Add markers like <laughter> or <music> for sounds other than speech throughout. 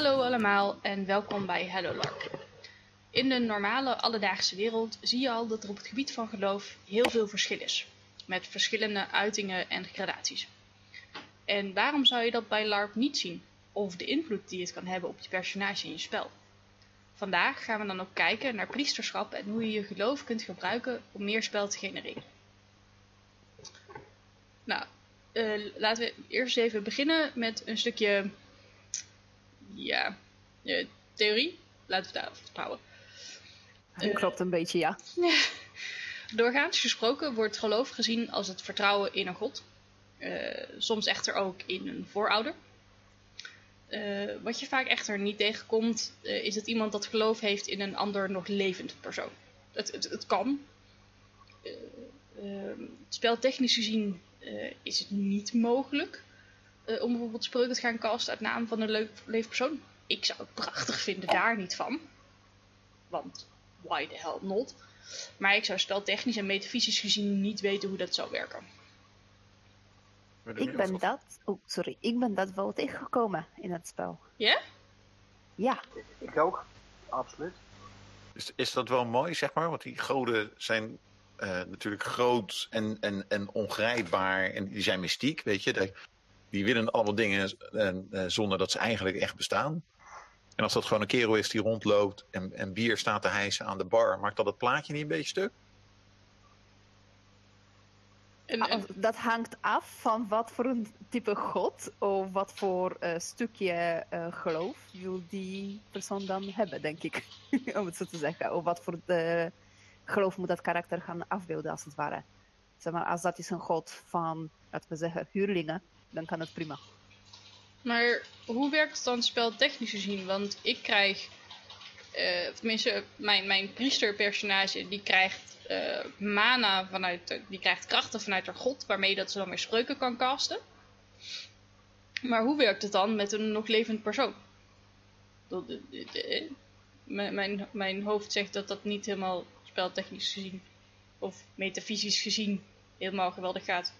Hallo allemaal en welkom bij Hello LARP. In de normale alledaagse wereld zie je al dat er op het gebied van geloof heel veel verschil is. Met verschillende uitingen en gradaties. En waarom zou je dat bij LARP niet zien? Of de invloed die het kan hebben op je personage in je spel? Vandaag gaan we dan ook kijken naar priesterschap en hoe je je geloof kunt gebruiken om meer spel te genereren. Nou, uh, laten we eerst even beginnen met een stukje ja, uh, theorie. Laten we daar houden. Dat klopt een beetje, ja. <laughs> Doorgaans gesproken wordt geloof gezien als het vertrouwen in een god. Uh, soms echter ook in een voorouder. Uh, wat je vaak echter niet tegenkomt, uh, is dat iemand dat geloof heeft in een ander nog levend persoon. Het, het, het kan. speltechnisch gezien is het niet mogelijk om bijvoorbeeld spreuken te gaan casten uit naam van een leuk levend persoon. Ik zou het prachtig vinden, daar niet van. Want why the hell not? Maar ik zou speltechnisch en metafysisch gezien niet weten hoe dat zou werken. Ik ben dat, oh sorry, ik ben dat wel tegengekomen in het spel. Ja? Ja. Ik ook, absoluut. Is, is dat wel mooi, zeg maar? Want die goden zijn uh, natuurlijk groot en, en, en ongrijpbaar en die zijn mystiek, weet je. Die willen allemaal dingen uh, zonder dat ze eigenlijk echt bestaan. En als dat gewoon een kerel is die rondloopt en, en bier staat te hijsen aan de bar, maakt dat het plaatje niet een beetje stuk? En, en... Dat hangt af van wat voor een type god of wat voor uh, stukje uh, geloof wil die persoon dan hebben, denk ik. <laughs> Om het zo te zeggen. Of wat voor de geloof moet dat karakter gaan afbeelden, als het ware. Zeg maar, als dat is een god van, laten we zeggen, huurlingen, dan kan het prima. Maar hoe werkt het dan speltechnisch gezien? Want ik krijg, uh, tenminste, mijn, mijn priesterpersonage, die krijgt uh, mana vanuit, die krijgt krachten vanuit haar god, waarmee dat ze dan weer spreuken kan casten. Maar hoe werkt het dan met een nog levend persoon? Mijn, mijn hoofd zegt dat dat niet helemaal speltechnisch gezien, of metafysisch gezien, helemaal geweldig gaat.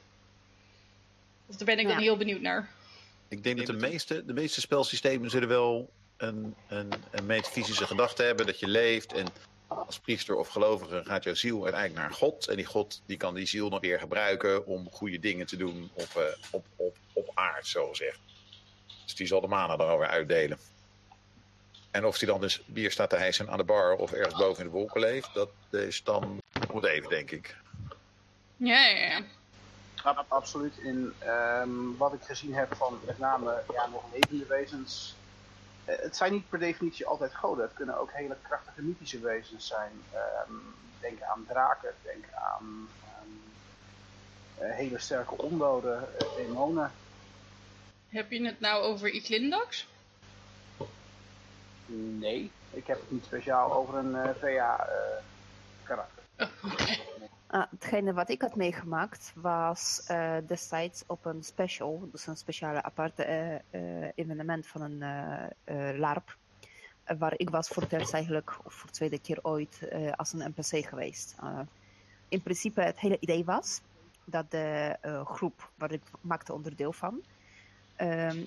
Of daar ben ik ja. dan heel benieuwd naar. Ik denk dat de meeste, de meeste spelsystemen zullen wel een, een, een metafysische gedachte hebben. Dat je leeft en als priester of gelovige gaat jouw ziel uiteindelijk naar God. En die God die kan die ziel nog weer gebruiken om goede dingen te doen op, uh, op, op, op aard, zo gezegd. Dus die zal de mana erover uitdelen. En of die dan dus bier staat te hijsen aan de bar of ergens boven in de wolken leeft, dat is dan moet even, denk ik. Ja, ja, ja. Absoluut. In um, wat ik gezien heb van met name ja, nog levende wezens. Uh, het zijn niet per definitie altijd goden. Het kunnen ook hele krachtige mythische wezens zijn. Um, denk aan draken, denk aan um, uh, hele sterke ondoden, uh, demonen. Heb je het nou over Iklindax? Nee, ik heb het niet speciaal over een VA karakter. <laughs> Oh, okay. Uh, hetgene wat ik had meegemaakt was uh, destijds op een special, dus een speciale aparte uh, evenement van een LARP, waar ik was voor het eerst eigenlijk, of voor de tweede keer ooit, als een NPC geweest. in principe het hele idee was dat de groep waar ik maakte onderdeel van, ehm,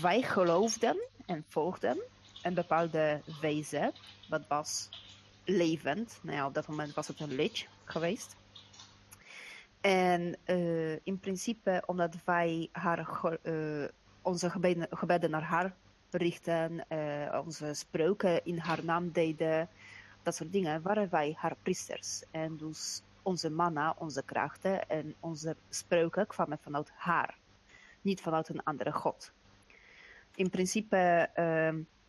wij geloofden en volgden een bepaalde wezen, wat was levend. Nou ja, op dat moment was het een lich geweest. En uh, in principe, omdat wij haar, uh, onze gebeden, gebeden, naar haar richten, uh, onze spreuken in haar naam deden, dat soort dingen, waren wij haar priesters. En dus onze mana, onze krachten en onze spreuken kwamen vanuit haar, niet vanuit een andere god. In principe,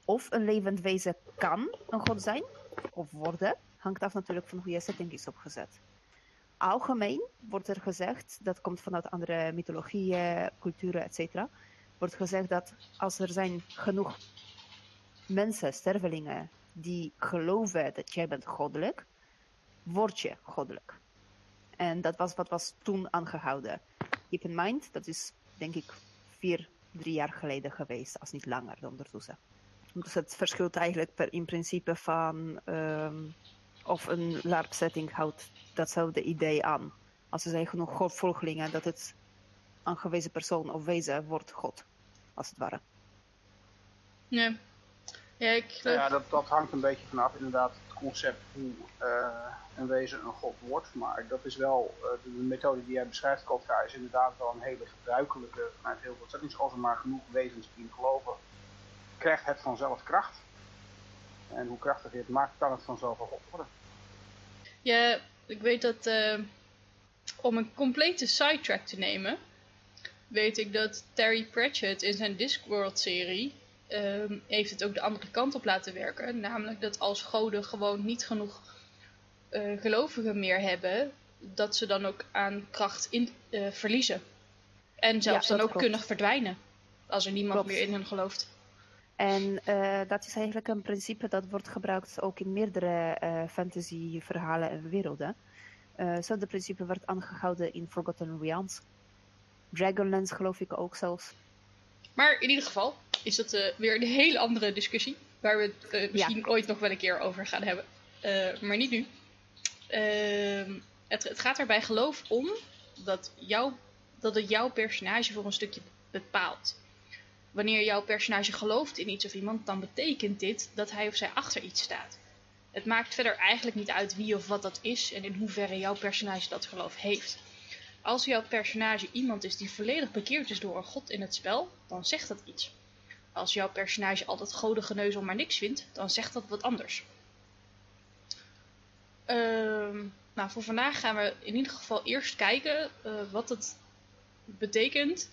of een levend wezen kan een god zijn, of worden, hangt af natuurlijk van hoe je setting is opgezet algemeen wordt er gezegd, dat komt vanuit andere mythologieën, culturen, etc. Wordt gezegd dat als er zijn genoeg mensen, stervelingen, die geloven dat jij bent goddelijk, word je goddelijk. En dat was wat was toen aangehouden. Keep in mind, dat is denk ik vier, drie jaar geleden geweest, als niet langer ondertussen. Dus het verschilt eigenlijk per, in principe van um, of een LARP-setting houdt datzelfde idee aan. Als er zijn genoeg godvolgelingen, dat het aangewezen persoon of wezen wordt God, als het ware. Ja. Ja, ik geloof... ja, dat, dat hangt een beetje vanaf inderdaad het concept hoe eh, een wezen een god wordt. Maar dat is wel, eh, de, de methode die jij beschrijft, Kotka, is inderdaad wel een hele gebruikelijke vanuit heel veel settings. Als er maar genoeg wezens in geloven, krijgt het vanzelf kracht. En hoe krachtig je het maakt, kan het vanzelf een god worden. Ja, ik weet dat eh, om een complete sidetrack te nemen, weet ik dat Terry Pratchett in zijn Discworld-serie ehm, heeft het ook de andere kant op laten werken. Namelijk dat als goden gewoon niet genoeg eh, gelovigen meer hebben, dat ze dan ook aan kracht in, eh, verliezen. En zelfs Ja, dan ook klopt. kunnen verdwijnen. Als er niemand Klopt. meer in hen gelooft. En eh, dat is eigenlijk een principe dat wordt gebruikt ook in meerdere eh fantasy-verhalen en werelden. Eh Hetzelfde principe wordt aangehouden in Forgotten Realms. Dragonlance geloof ik ook zelfs. Maar in ieder geval is dat eh, weer een hele andere discussie. Waar we het eh, misschien ooit nog wel een keer over gaan hebben. Eh, maar niet nu. Ehm, het, het gaat er bij geloof om dat, jou, dat het jouw personage voor een stukje bepaalt. Wanneer jouw personage gelooft in iets of iemand, dan betekent dit dat hij of zij achter iets staat. Het maakt verder eigenlijk niet uit wie of wat dat is en in hoeverre jouw personage dat geloof heeft. Als jouw personage iemand is die volledig bekeerd is door een god in het spel, dan zegt dat iets. Als jouw personage altijd godengeneuzel maar niks vindt, dan zegt dat wat anders. Ehm, nou, voor vandaag gaan we in ieder geval eerst kijken eh, wat het betekent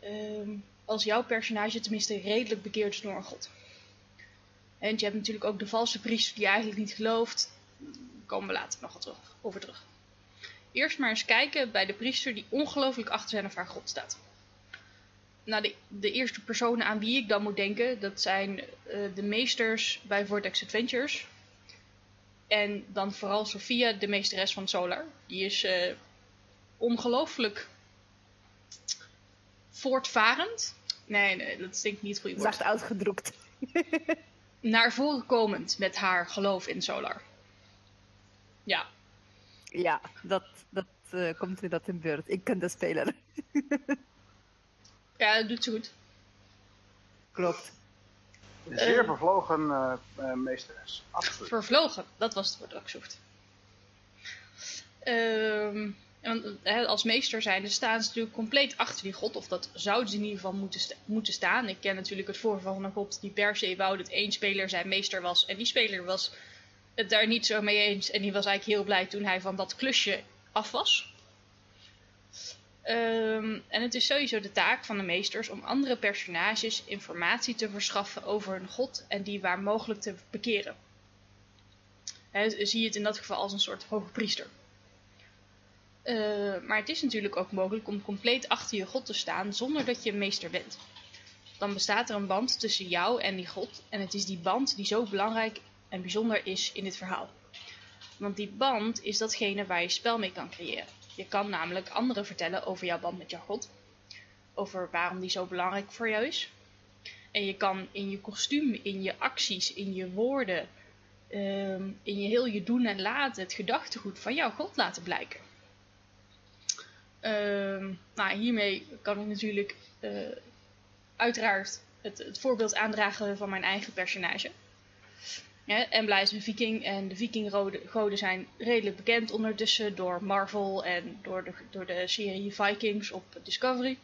ehm, als jouw personage tenminste redelijk bekeerd is door een god. En je hebt natuurlijk ook de valse priester die eigenlijk niet gelooft. Daar komen we later nog terug, over terug. Eerst maar eens kijken bij de priester die ongelooflijk achter zijn of haar god staat. Nou, de, de eerste personen aan wie ik dan moet denken, dat zijn eh, de meesters bij Vortex Adventures. En dan vooral Sophia, de meesteres van Solar. Die is eh, ongelooflijk voortvarend. Nee, nee, dat is denk ik niet woord. Zacht uitgedrukt. <laughs> Naar voren komend met haar geloof in Solar. Ja, Ja, dat, dat eh, komt inderdaad in beurt. Ik ken de speler. <laughs> ja dat doet ze goed. Klopt. Een zeer vervlogen eh, eh, meesteres, absoluut. Vervlogen, dat was het woord dat ik zocht. Ehm, als meester zijn, staan ze natuurlijk compleet achter die god. Of dat zouden ze in ieder geval moeten, moeten staan. Ik ken natuurlijk het voorval van een god die per se wou dat één speler zijn meester was. En die speler was het daar niet zo mee eens. En die was eigenlijk heel blij toen hij van dat klusje af was. Ehm, en het is sowieso de taak van de meesters om andere personages informatie te verschaffen over hun god en die waar mogelijk te bekeren. Hè, zie je het in dat geval als een soort hoge priester. Eh, maar het is natuurlijk ook mogelijk om compleet achter je god te staan zonder dat je meester bent. Dan bestaat er een band tussen jou en die god en het is die band die zo belangrijk en bijzonder is in dit verhaal. Want die band is datgene waar je spel mee kan creëren. Je kan namelijk anderen vertellen over jouw band met jouw god. Over waarom die zo belangrijk voor jou is. En je kan in je kostuum, in je acties, in je woorden, ehm, in je heel je doen en laten het gedachtegoed van jouw god laten blijken. Ehm, nou, hiermee kan ik natuurlijk eh, uiteraard het, voorbeeld aandragen van mijn eigen personage. Ja, Embla is een viking en de vikinggoden zijn redelijk bekend ondertussen door Marvel en door de, door de serie Vikings op Discovery.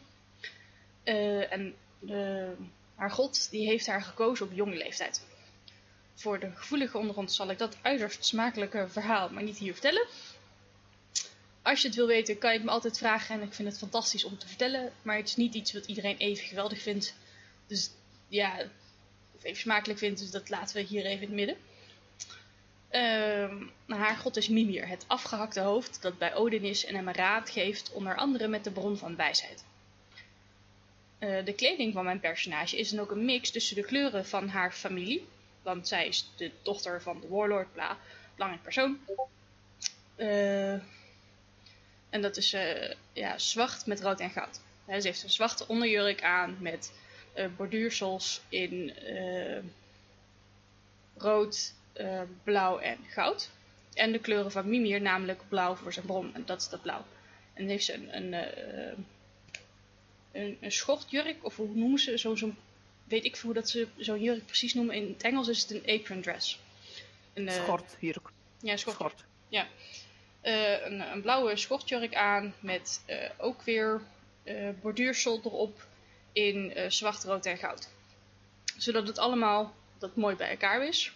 Eh, en eh, haar god die heeft haar gekozen op jonge leeftijd. Voor de gevoelige onder ons zal ik dat uiterst smakelijke verhaal maar niet hier vertellen. Als je het wil weten kan je het me altijd vragen en ik vind het fantastisch om te vertellen. Maar het is niet iets wat iedereen even geweldig vindt. Dus ja, of even smakelijk vindt, dus dat laten we hier even in het midden. Ehm, nou, haar god is Mimir, het afgehakte hoofd dat bij Odin is en hem raad geeft, onder andere met de bron van wijsheid. Eh, de kleding van mijn personage is dan ook een mix tussen de kleuren van haar familie, want zij is de dochter van de warlord, bla, belangrijk persoon. Eh, en dat is eh, ja, zwart met rood en goud. Hè, ze heeft een zwarte onderjurk aan met eh, borduursels in eh, rood, blauw en goud. En de kleuren van Mimir, namelijk blauw voor zijn bron. En dat is dat blauw. En dan heeft ze een, een, een, een schortjurk, of hoe noemen ze zo'n weet ik hoe dat ze zo'n jurk precies noemen. In het Engels is het een apron dress. Een, eh, Schort, jurk. Ja, schort. Schort. Eh, een, een blauwe schortjurk aan met eh, ook weer eh borduursel erop in zwart, rood en goud. Zodat het allemaal dat mooi bij elkaar is.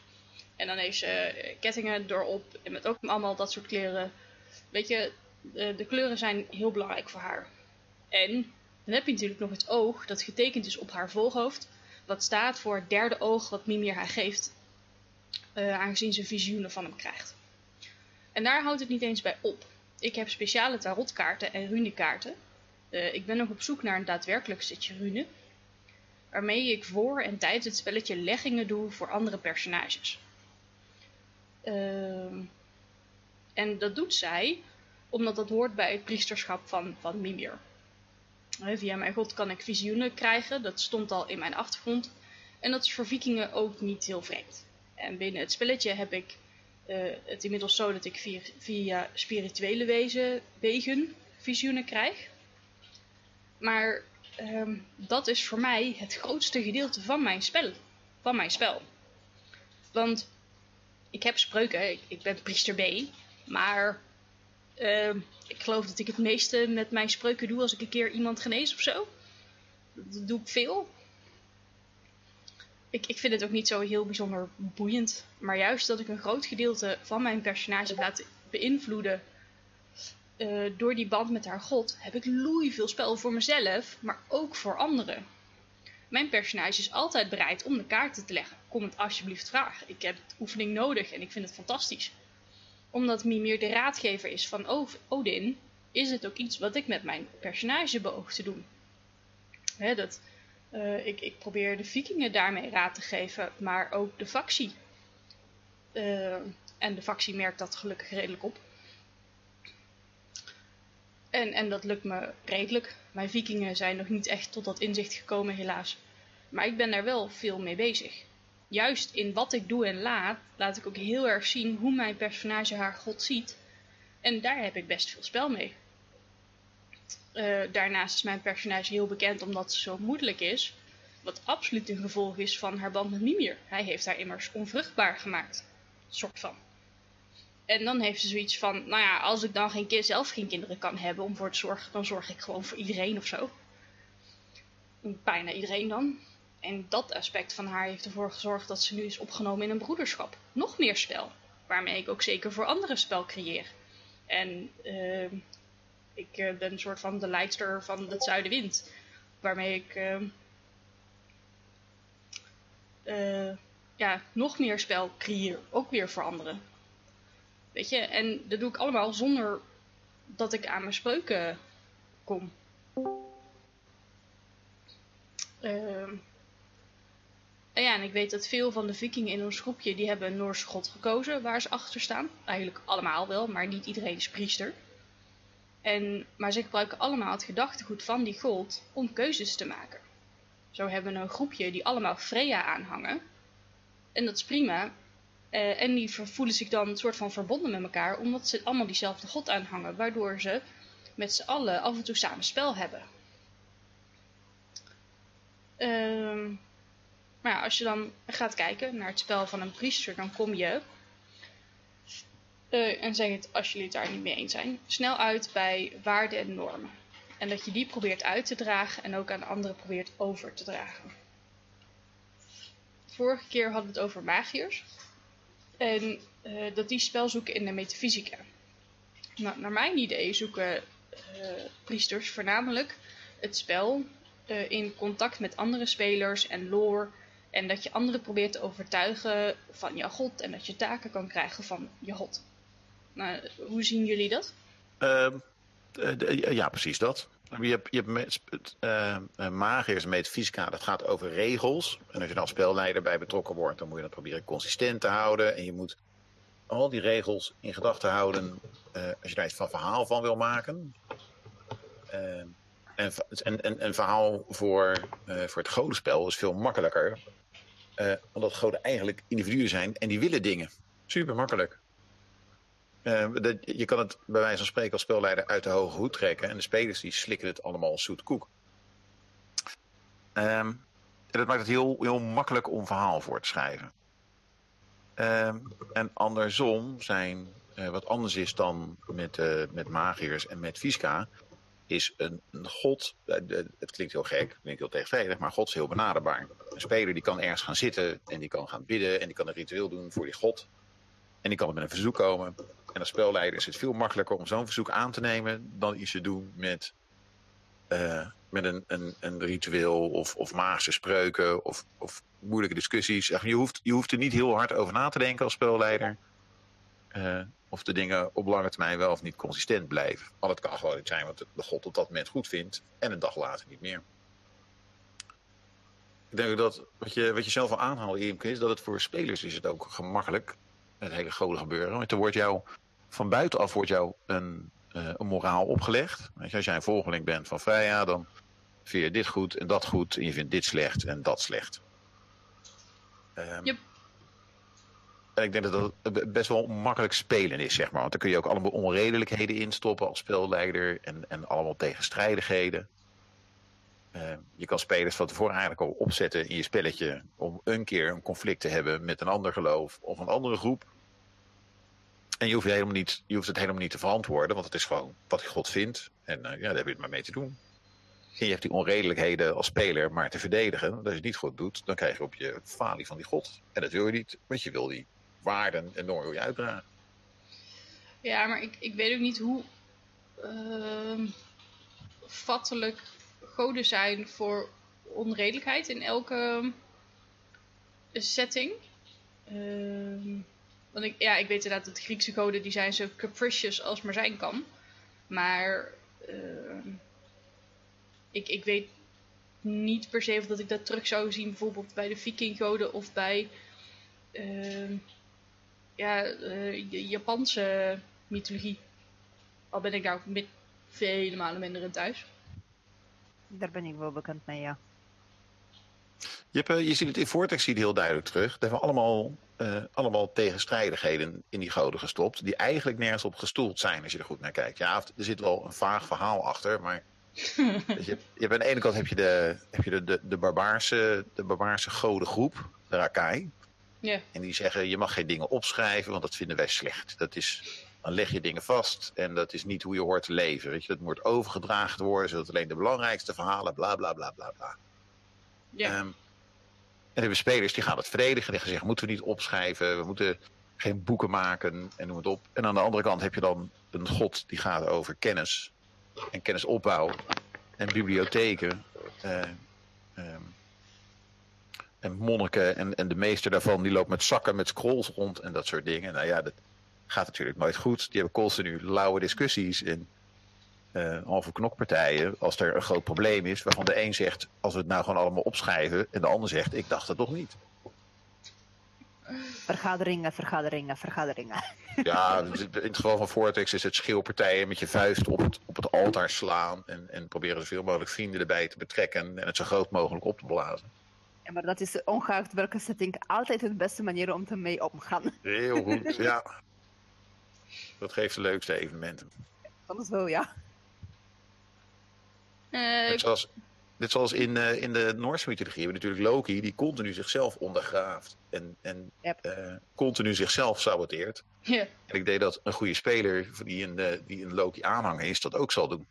En dan heeft ze kettingen erop en met ook allemaal dat soort kleuren. Weet je, de, de kleuren zijn heel belangrijk voor haar. En dan heb je natuurlijk nog het oog dat getekend is op haar voorhoofd. Wat staat voor het derde oog wat Mimir haar geeft. aangezien ze visioenen van hem krijgt. En daar houdt het niet eens bij op. Ik heb speciale tarotkaarten en runekaarten. Eh, ik ben nog op zoek naar een daadwerkelijk setje rune. Waarmee ik voor en tijdens het spelletje leggingen doe voor andere personages. Ehm, en dat doet zij omdat dat hoort bij het priesterschap van, van Mimir. Eh, via mijn god kan ik visioenen krijgen. Dat stond al in mijn achtergrond. En dat is voor vikingen ook niet heel vreemd. En binnen het spelletje heb ik eh, het inmiddels zo dat ik via, spirituele wezen, wegen visioenen krijg. Maar ehm, dat is voor mij het grootste gedeelte van mijn spel. Van mijn spel. Want ik heb spreuken, ik, ik ben priester B, maar ehm, ik geloof dat ik het meeste met mijn spreuken doe als ik een keer iemand genees of zo. Dat doe ik veel. Ik, ik vind het ook niet zo heel bijzonder boeiend. Maar juist dat ik een groot gedeelte van mijn personage laat beïnvloeden eh, door die band met haar god, heb ik loei veel spel voor mezelf, maar ook voor anderen. Mijn personage is altijd bereid om de kaarten te leggen. Kom het alsjeblieft vragen. Ik heb oefening nodig en ik vind het fantastisch. Omdat Mimir de raadgever is van Odin, is het ook iets wat ik met mijn personage beoog te doen. Dat, eh, ik, ik probeer de vikingen daarmee raad te geven, maar ook de factie. Eh, en de factie merkt dat gelukkig redelijk op. En, en dat lukt me redelijk. Mijn vikingen zijn nog niet echt tot dat inzicht gekomen, helaas. Maar ik ben daar wel veel mee bezig. Juist in wat ik doe en laat, laat ik ook heel erg zien hoe mijn personage haar god ziet. En daar heb ik best veel spel mee. Eh, daarnaast is mijn personage heel bekend omdat ze zo moeilijk is. Wat absoluut een gevolg is van haar band met Mimir. Hij heeft haar immers onvruchtbaar gemaakt. Soort van. En dan heeft ze zoiets van, nou ja, als ik dan geen kind, zelf geen kinderen kan hebben om voor te zorgen, dan zorg ik gewoon voor iedereen of zo. Bijna iedereen dan. En dat aspect van haar heeft ervoor gezorgd dat ze nu is opgenomen in een broederschap. Nog meer spel. Waarmee ik ook zeker voor anderen spel creëer. En uh, ik uh, ben een soort van de leidster van het Zuidenwind. Waarmee ik uh, ja, nog meer spel creëer. Ook weer voor anderen. Weet je, en dat doe ik allemaal zonder dat ik aan mijn spreuken kom. Uh, en ja, en ik weet dat veel van de vikingen in ons groepje, die hebben een Noorse god gekozen waar ze achter staan. Eigenlijk allemaal wel, maar niet iedereen is priester. En, maar ze gebruiken allemaal het gedachtegoed van die god om keuzes te maken. Zo hebben we een groepje die allemaal Freya aanhangen. En dat is prima. Uh, en die voelen zich dan een soort van verbonden met elkaar, omdat ze allemaal diezelfde god aanhangen, waardoor ze met z'n allen af en toe samen spel hebben. Uh, maar ja, als je dan gaat kijken naar het spel van een priester, dan kom je, uh, en zeg het als jullie het daar niet mee eens zijn, snel uit bij waarden en normen. En dat je die probeert uit te dragen en ook aan anderen probeert over te dragen. Vorige keer hadden we het over magiërs. En uh, dat die spel zoeken in de metafysica. Nou, naar mijn idee zoeken uh, priesters voornamelijk het spel in contact met andere spelers en lore. En dat je anderen probeert te overtuigen van je god. En dat je taken kan krijgen van je god. Nou, hoe zien jullie dat? Uh, ja, precies dat. Je hebt, je hebt uh, magiërs en metafysica, dat gaat over regels. En als je dan spelleider bij betrokken wordt, dan moet je dat proberen consistent te houden. En je moet al die regels in gedachten houden als je daar iets van verhaal van wil maken. Uh, en, en, en een verhaal voor, voor het godenspel is veel makkelijker. omdat goden eigenlijk individuen zijn en die willen dingen. Super makkelijk. Uh, de, je kan het bij wijze van spreken als spelleider uit de hoge hoed trekken. En de spelers die slikken het allemaal zoet koek. Um, en dat maakt het heel, heel makkelijk om verhaal voor te schrijven. Ehm, en andersom zijn, eh, wat anders is dan met, eh, met magiërs en met Visca, is een, god, eh, het klinkt heel gek, klinkt heel tegenstrijdig, maar god is heel benaderbaar. Een speler die kan ergens gaan zitten en die kan gaan bidden en die kan een ritueel doen voor die god. En die kan met een verzoek komen. En als spelleider is het veel makkelijker om zo'n verzoek aan te nemen dan iets te doen met, eh, met een, een, een ritueel of, of magische spreuken of, of moeilijke discussies. Je hoeft, je hoeft er niet heel hard over na te denken als spelleider. Eh, of de dingen op lange termijn wel of niet consistent blijven. Al het kan gewoon zijn wat de god op dat moment goed vindt en een dag later niet meer. Ik denk dat wat je, wat je zelf al aanhaalt, Imke, is dat het voor spelers is het ook gemakkelijk, het hele goden gebeuren. Want er wordt jou, van buitenaf wordt jou een, eh, een moraal opgelegd. Weet je, als jij een volgeling bent van Freya, dan vind je dit goed en dat goed. En je vindt dit slecht en dat slecht. Ehm, Yep. En ik denk dat dat best wel makkelijk spelen is, zeg maar. Want dan kun je ook allemaal onredelijkheden instoppen als spelleider. En, en allemaal tegenstrijdigheden. Eh, je kan spelers van tevoren eigenlijk al opzetten in je spelletje. Om een keer een conflict te hebben met een ander geloof of een andere groep. En je hoeft, helemaal niet, je hoeft het helemaal niet te verantwoorden. Want het is gewoon wat God vindt. En eh, ja, daar heb je het maar mee te doen. En je hebt die onredelijkheden als speler maar te verdedigen. Als je het niet goed doet, dan krijg je op je falie van die God. En dat wil je niet, want je wil die waarden en normen je uitdragen. Ja, maar ik, ik weet ook niet hoe ehm vattelijk goden zijn voor onredelijkheid in elke setting. Ehm, want ik, ja, ik weet inderdaad dat de Griekse goden die zijn zo capricious als maar zijn kan. Maar ehm, ik, ik weet niet per se of dat ik dat terug zou zien bijvoorbeeld bij de vikinggoden of bij ehm, ja, eh, J- Japanse mythologie. Al ben ik daar ook met vele malen minder in thuis. Daar ben ik wel bekend mee, ja. Je, hebt, je ziet het in Vortex zie heel duidelijk terug. Daar hebben we allemaal, eh, allemaal tegenstrijdigheden in die goden gestopt. Die eigenlijk nergens op gestoeld zijn als je er goed naar kijkt. Ja, er zit wel een vaag verhaal achter. Maar <laughs> je, je hebt aan de ene kant heb je de, heb je de, de, de, barbaarse, de barbaarse godengroep, de Rakai. En die zeggen, je mag geen dingen opschrijven, want dat vinden wij slecht. Dat is, dan leg je dingen vast en dat is niet hoe je hoort te leven. Weet je? Dat moet overgedragen worden, zodat alleen de belangrijkste verhalen, bla bla bla bla bla. ja. Ehm, en hebben spelers die gaan het verdedigen. Die gaan zeggen, moeten we niet opschrijven. We moeten geen boeken maken en noem het op. En aan de andere kant heb je dan een god die gaat over kennis. En kennisopbouw. En bibliotheken. eh, ehm, en monniken. En, en de meester daarvan die loopt met zakken met scrolls rond en dat soort dingen. Nou ja, dat gaat natuurlijk nooit goed. Die hebben continu lauwe discussies. En eh, halve knokpartijen, als er een groot probleem is, waarvan de een zegt, als we het nou gewoon allemaal opschrijven, en de ander zegt, ik dacht het toch niet. Vergaderingen, vergaderingen, vergaderingen. <laughs> Ja, in het geval van Vortex is het schreeuwpartijen met je vuist op het, op het altaar slaan en, en proberen zoveel mogelijk vrienden erbij te betrekken en het zo groot mogelijk op te blazen. Ja, maar dat is ongeacht welke setting altijd de beste manier om ermee omgaan. Heel goed, ja. <laughs> Dat geeft de leukste evenementen. Anders wel, ja. Eh, Net zoals, net zoals in, eh, in de Noorse mythologie hebben we natuurlijk Loki, die continu zichzelf ondergraaft en, en Yep. eh, continu zichzelf saboteert. ja. En ik denk dat een goede speler die een, eh, die een Loki aanhanger is, dat ook zal doen.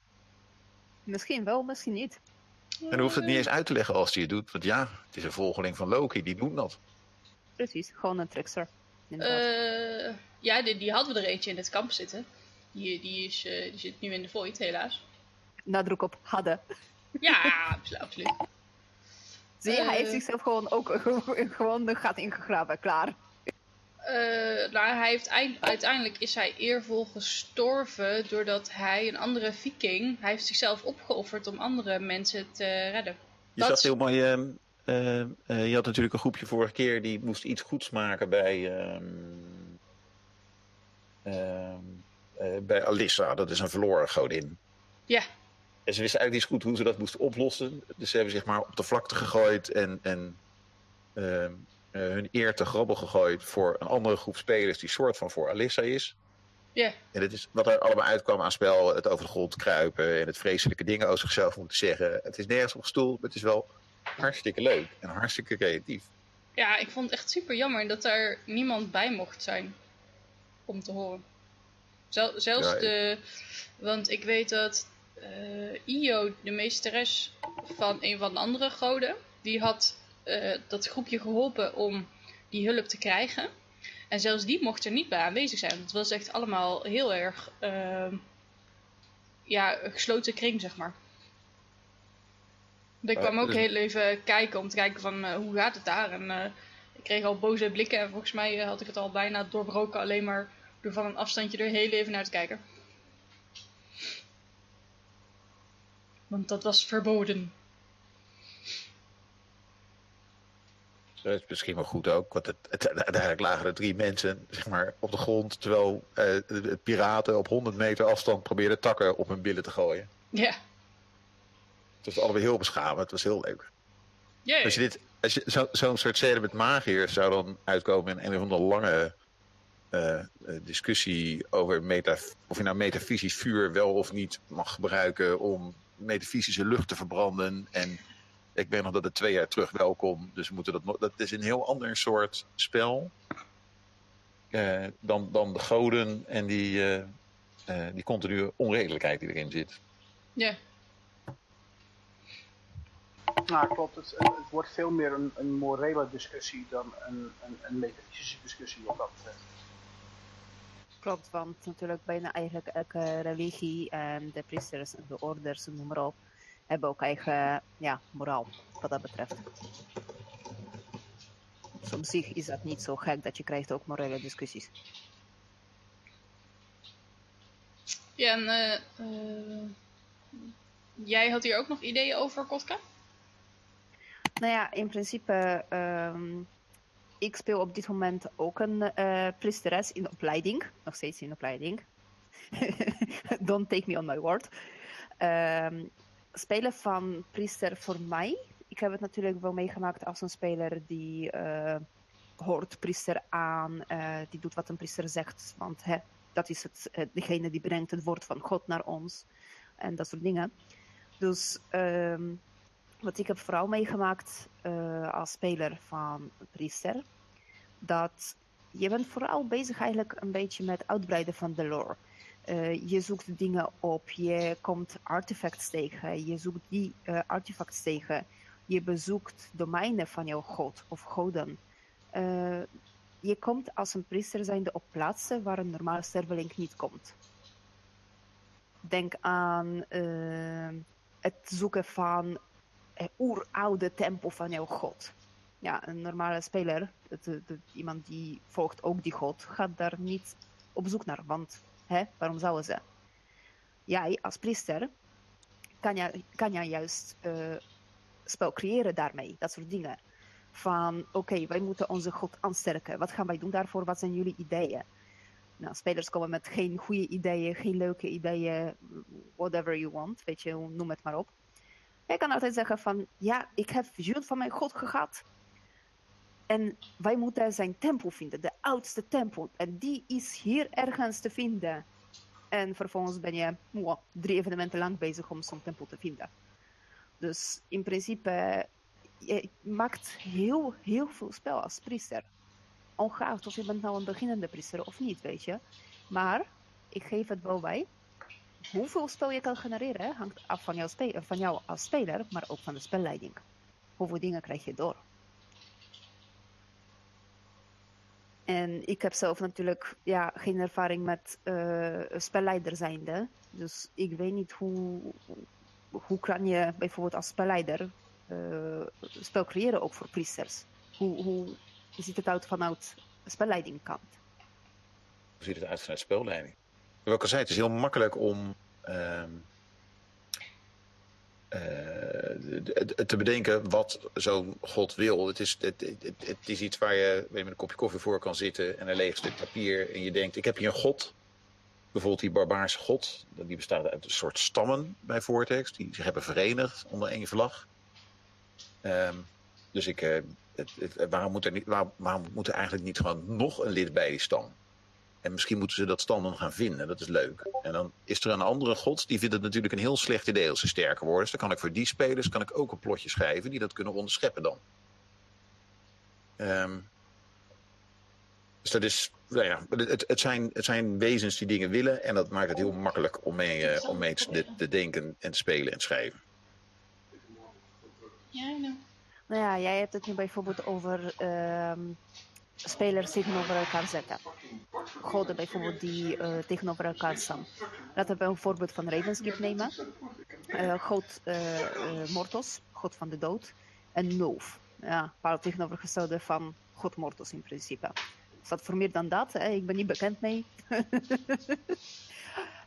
Misschien wel, misschien niet. En dan hoeft het niet eens uit te leggen als hij het doet. Want ja, het is een volgeling van Loki, die doet dat. Precies, gewoon een trickster. Eh, ja, die, die hadden we er eentje in het kamp zitten. Die, die, is, eh, die zit nu in de Void, helaas. Nadruk op hadden. Ja, absoluut. <laughs> Zie je, hij heeft Eh. zichzelf gewoon ook gewoon de gat ingegraven, klaar. Eh, nou, hij heeft eind- uiteindelijk is hij eervol gestorven doordat hij een andere viking, hij heeft zichzelf opgeofferd om andere mensen te redden. Je Dat zag is- heel mooi. ehm, eh, eh, je had natuurlijk een groepje vorige keer die moest iets goeds maken bij. ehm, ehm, eh, bij Alissa, dat is een verloren godin. Ja, En ze wisten eigenlijk niet zo goed hoe ze dat moesten oplossen. Dus ze hebben zich maar op de vlakte gegooid en, en ehm, eh, hun eer te grabbel gegooid voor een andere groep spelers die soort van voor Alissa is. ja, En dit is wat er allemaal uitkwam aan spel. Het over de grond kruipen en het vreselijke dingen over zichzelf moeten zeggen. Het is nergens op gestoeld, maar het is wel hartstikke leuk en hartstikke creatief. Ja, ik vond het echt super jammer dat er niemand bij mocht zijn om te horen. Zel- zelfs Ja, de. Want ik weet dat Io, de meesteres van een van de andere goden, die had eh, dat groepje geholpen om die hulp te krijgen. En zelfs die mocht er niet bij aanwezig zijn. Het was echt allemaal heel erg. ehm, ja, een gesloten kring, zeg maar. Ik kwam ook dus- heel even kijken om te kijken van eh, hoe gaat het daar. En eh, ik kreeg al boze blikken en volgens mij eh, had ik het al bijna doorbroken alleen maar door van een afstandje er heel even naar te kijken. Want dat was verboden. Dat is misschien wel goed ook, want het, het, uiteindelijk lagen er drie mensen zeg maar, op de grond, terwijl eh, de, piraten op 100 meter afstand probeerden takken op hun billen te gooien. Ja. Het was allebei heel beschamend, het was heel leuk. Jee. Als je dit, als je zo- zo'n soort scène met magiërs zou dan uitkomen in een of andere lange eh, discussie over meta, of je nou metafysisch vuur wel of niet mag gebruiken om metafysische lucht te verbranden. En ik weet nog dat het twee jaar terug wel kon, dus we moeten dat, nog- dat is een heel ander soort spel eh, dan, dan de goden en die, eh, eh, die continue onredelijkheid die erin zit. Ja. Nou, klopt. Het, het, het wordt veel meer een, een morele discussie dan een, een, een metafysische discussie wat dat betreft. Klopt, want natuurlijk bijna eigenlijk elke religie en de priesters en de orders en noem maar op, hebben ook eigen ja, moraal wat dat betreft. Dus op zich is dat niet zo gek dat je krijgt ook morele discussies. Ja, en eh, eh, jij had hier ook nog ideeën over, Kotka? Nou ja, in principe, ehm, ik speel op dit moment ook een eh priesteres in opleiding. Nog steeds in opleiding. <laughs> Don't take me on my word. Ehm, spelen van priester voor mij. Ik heb het natuurlijk wel meegemaakt als een speler die eh, hoort priester aan. eh, die doet wat een priester zegt. Want hè, dat is het, degene die brengt het woord van God naar ons. En dat soort dingen. Dus ehm, wat ik heb vooral meegemaakt eh, als speler van Priester, dat je bent vooral bezig eigenlijk een beetje met uitbreiden van de lore. Eh, je zoekt dingen op, je komt artefacts tegen, je zoekt die eh, artefacts tegen, je bezoekt domeinen van jouw god of goden. Je komt als een priester zijnde op plaatsen waar een normale sterveling niet komt. Denk aan het zoeken van oeroude tempel van jouw god. Ja, een normale speler, iemand die volgt ook die god, gaat daar niet op zoek naar. Want hè, waarom zouden ze? Jij als priester kan je, kan je juist eh, spel creëren daarmee, dat soort dingen. Van oké, wij moeten onze god aansterken. Wat gaan wij doen daarvoor? Wat zijn jullie ideeën? Nou, spelers komen met geen goede ideeën, geen leuke ideeën, whatever you want, weet je, noem het maar op. Jij kan altijd zeggen van, ja, ik heb visioen van mijn God gehad. En wij moeten zijn tempel vinden, de oudste tempel. En die is hier ergens te vinden. En vervolgens ben je drie evenementen lang bezig om zo'n tempel te vinden. Dus in principe, je maakt heel, heel veel spel als priester. Ongeacht of je bent nou een beginnende priester of niet, weet je. Maar, ik geef het wel bij, hoeveel spel je kan genereren hangt af van jou, spe- van jou als speler, maar ook van de spelleiding. Hoeveel dingen krijg je door? En ik heb zelf natuurlijk ja, geen ervaring met eh spelleider zijnde. Dus ik weet niet hoe, hoe kan je bijvoorbeeld als spelleider eh, spel creëren ook voor priesters. Hoe, hoe ziet het uit vanuit spelleidingkant? Hoe ziet het uit vanuit spelleiding? Wat ik al zei, het is heel makkelijk om ehm, eh, te bedenken wat zo'n god wil. Het is, het, het, is iets waar je, waar met een kopje koffie voor kan zitten en een leeg stuk papier. En je denkt, ik heb hier een god. Bijvoorbeeld die barbaarse god. Die bestaat uit een soort stammen bij Vortex. Die zich hebben verenigd onder één vlag. Ehm, dus ik, eh, het, waarom, moet er niet, waarom, waarom moet er eigenlijk niet gewoon nog een lid bij die stam? En misschien moeten ze dat stand dan gaan vinden. Dat is leuk. En dan is er een andere god die vindt het natuurlijk een heel slecht idee als ze sterker worden. Dus dan kan ik voor die spelers kan ik ook een plotje schrijven die dat kunnen onderscheppen dan. Ehm, dus dat is, nou ja, het, het, zijn, het zijn wezens die dingen willen en dat maakt het heel makkelijk om mee, eh, om mee te, te denken en te spelen en schrijven. Ja, nou. Nou ja, jij hebt het nu bijvoorbeeld over ehm, spelers tegenover elkaar zetten. Goden bijvoorbeeld die eh, tegenover elkaar staan. Laten we een voorbeeld van Ravenskeep nemen. Eh, God eh, Mortos, God van de dood. En Nulf. Ja, paar tegenovergestelde van God Mortos in principe. Staat voor meer dan dat, hè? ik ben niet bekend mee. <laughs>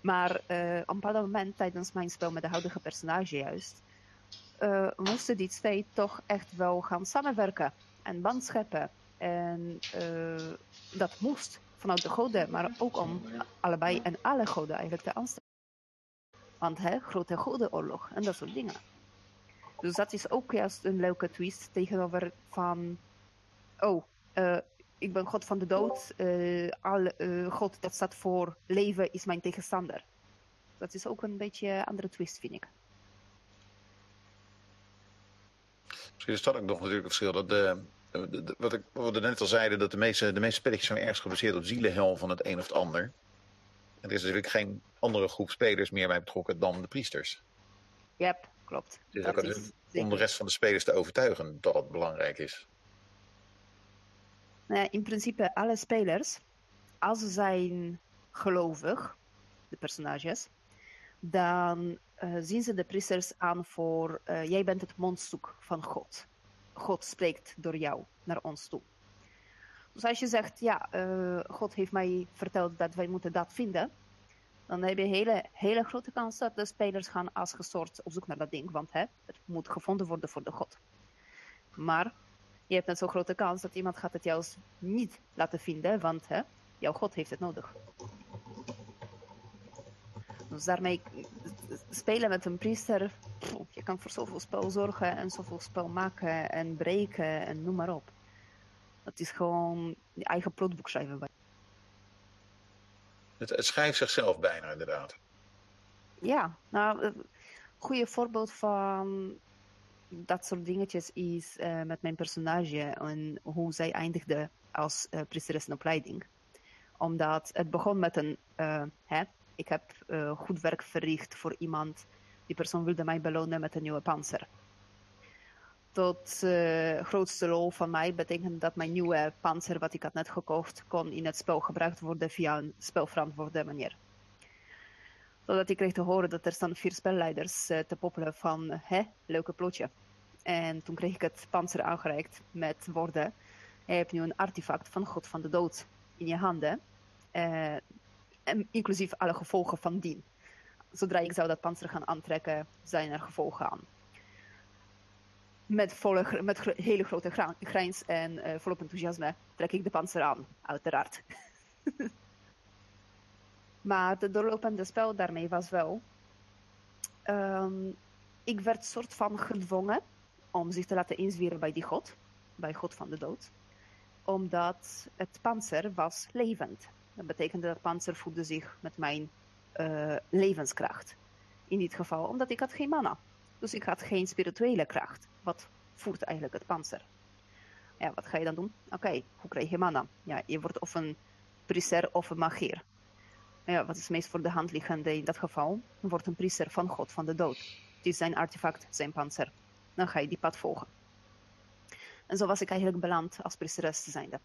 maar op een bepaald moment tijdens mijn spel met de huidige personage juist, moesten die twee toch echt wel gaan samenwerken en band scheppen. En eh, dat moest vanuit de goden, maar ook om allebei en alle goden eigenlijk te aanstellen. Want hè, grote godenoorlog en dat soort dingen. Dus dat is ook juist een leuke twist tegenover van... Oh, eh, ik ben god van de dood. eh eh, god dat staat voor leven is mijn tegenstander. Dat is ook een beetje een andere twist, vind ik. Misschien is dat ook nog natuurlijk het verschil. Dat de- wat, ik, wat we net al zeiden, dat de meeste, de meeste spelletjes zijn ergens gebaseerd op zielenhel van het een of het ander. En er is natuurlijk geen andere groep spelers meer bij betrokken dan de priesters. Yep, klopt. Dus Dat ook is om de rest van de spelers te overtuigen dat het belangrijk is. Nou ja, in principe alle spelers, als ze zijn gelovig, de personages, dan eh, zien ze de priesters aan voor eh, jij bent het mondstuk van God. God spreekt door jou naar ons toe. Dus als je zegt, ja, eh, God heeft mij verteld dat wij moeten dat vinden, dan heb je hele, hele grote kans dat de spelers gaan als gesoord op zoek naar dat ding, want hè, het moet gevonden worden voor de God. Maar je hebt net zo'n grote kans dat iemand gaat het juist niet laten vinden, want hè, jouw God heeft het nodig. Dus daarmee spelen met een priester, je kan voor zoveel spel zorgen en zoveel spel maken en breken en noem maar op. Dat is gewoon je eigen plotboek schrijven. bij- Het, het schrijft zichzelf bijna inderdaad. Ja, nou, een goede voorbeeld van dat soort dingetjes is eh, met mijn personage en hoe zij eindigde als eh priesteres in opleiding. Omdat het begon met een, eh, hè, ik heb eh, goed werk verricht voor iemand, die persoon wilde mij belonen met een nieuwe panzer. Tot eh, grootste lol van mij betekent dat mijn nieuwe panzer, wat ik had net gekocht, kon in het spel gebruikt worden via een spelverantwoorde manier zodat ik kreeg te horen dat er staan vier spelleiders eh, te poppelen van, hè, leuke plotje. En toen kreeg ik het panzer aangereikt met woorden, je hebt nu een artefact van God van de dood in je handen, eh, en inclusief alle gevolgen van dien. Zodra ik zou dat panzer gaan aantrekken, zijn er gevolgen aan. Met, volle, met hele grote gra- grijns en eh, volop enthousiasme trek ik de panzer aan, uiteraard. <laughs> Maar de doorlopende spel daarmee was wel. ehm, ik werd soort van gedwongen om zich te laten inzwieren bij die god, bij God van de dood. Omdat het panzer was levend. Dat betekende dat panzer voedde zich met mijn eh, levenskracht. In dit geval omdat ik had geen mana. Dus ik had geen spirituele kracht. Wat voert eigenlijk het panzer? Ja, wat ga je dan doen? Oké, hoe krijg je mana? Ja, je wordt of een priester of een magier ja, wat is meest voor de hand liggende in dat geval? Wordt een priester van God van de dood. Het is zijn artefact, zijn panzer. Dan ga je die pad volgen. En zo was ik eigenlijk beland als priesteres zijnde.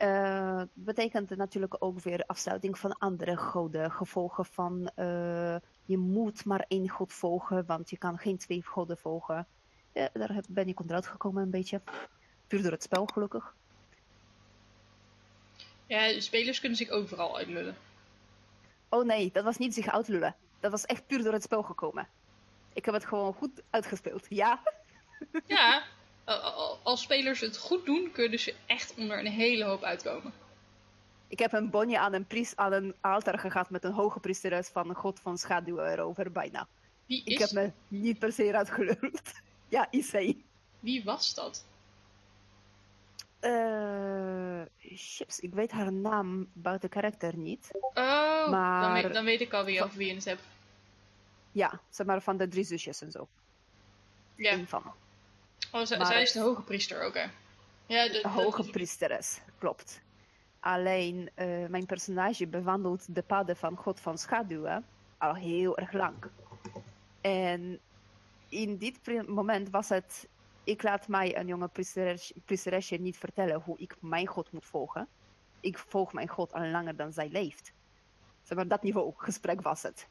Eh betekent natuurlijk ook weer afsluiting van andere goden. Gevolgen van eh, je moet maar één god volgen, want je kan geen twee goden volgen. Ja, daar ben ik onderuit gekomen een beetje. Puur door het spel, gelukkig. Ja, spelers kunnen zich overal uitlullen. Oh nee, dat was niet zich uitlullen. Dat was echt puur door het spel gekomen. Ik heb het gewoon goed uitgespeeld. Ja, Ja, <laughs> als spelers het goed doen, kunnen ze echt onder een hele hoop uitkomen. ik heb een bonje aan een, priest, aan een altaar gehad met een hoge priesteres van een god van schaduw erover, bijna. Wie, Ik is, heb me niet per se eruit geluld. <laughs> ja, IC. wie was dat? Eh, chips, ik weet haar naam buiten karakter niet. Oh, dan, Maar- weet, dan weet ik al wie over wie je het hebt. Ja, zeg maar van de drie zusjes en zo. Ja. Van. Oh, Maar- zij is de hoge priester, oké. Ja, de, De hoge priesteres, klopt. Alleen, eh, mijn personage bewandelt de paden van God van Schaduwen al heel erg lang. En in dit moment was het, ik laat mij een jonge priesteres, priesteresje niet vertellen hoe ik mijn God moet volgen. Ik volg mijn God al langer dan zij leeft. Zeg maar, dat niveau gesprek was het.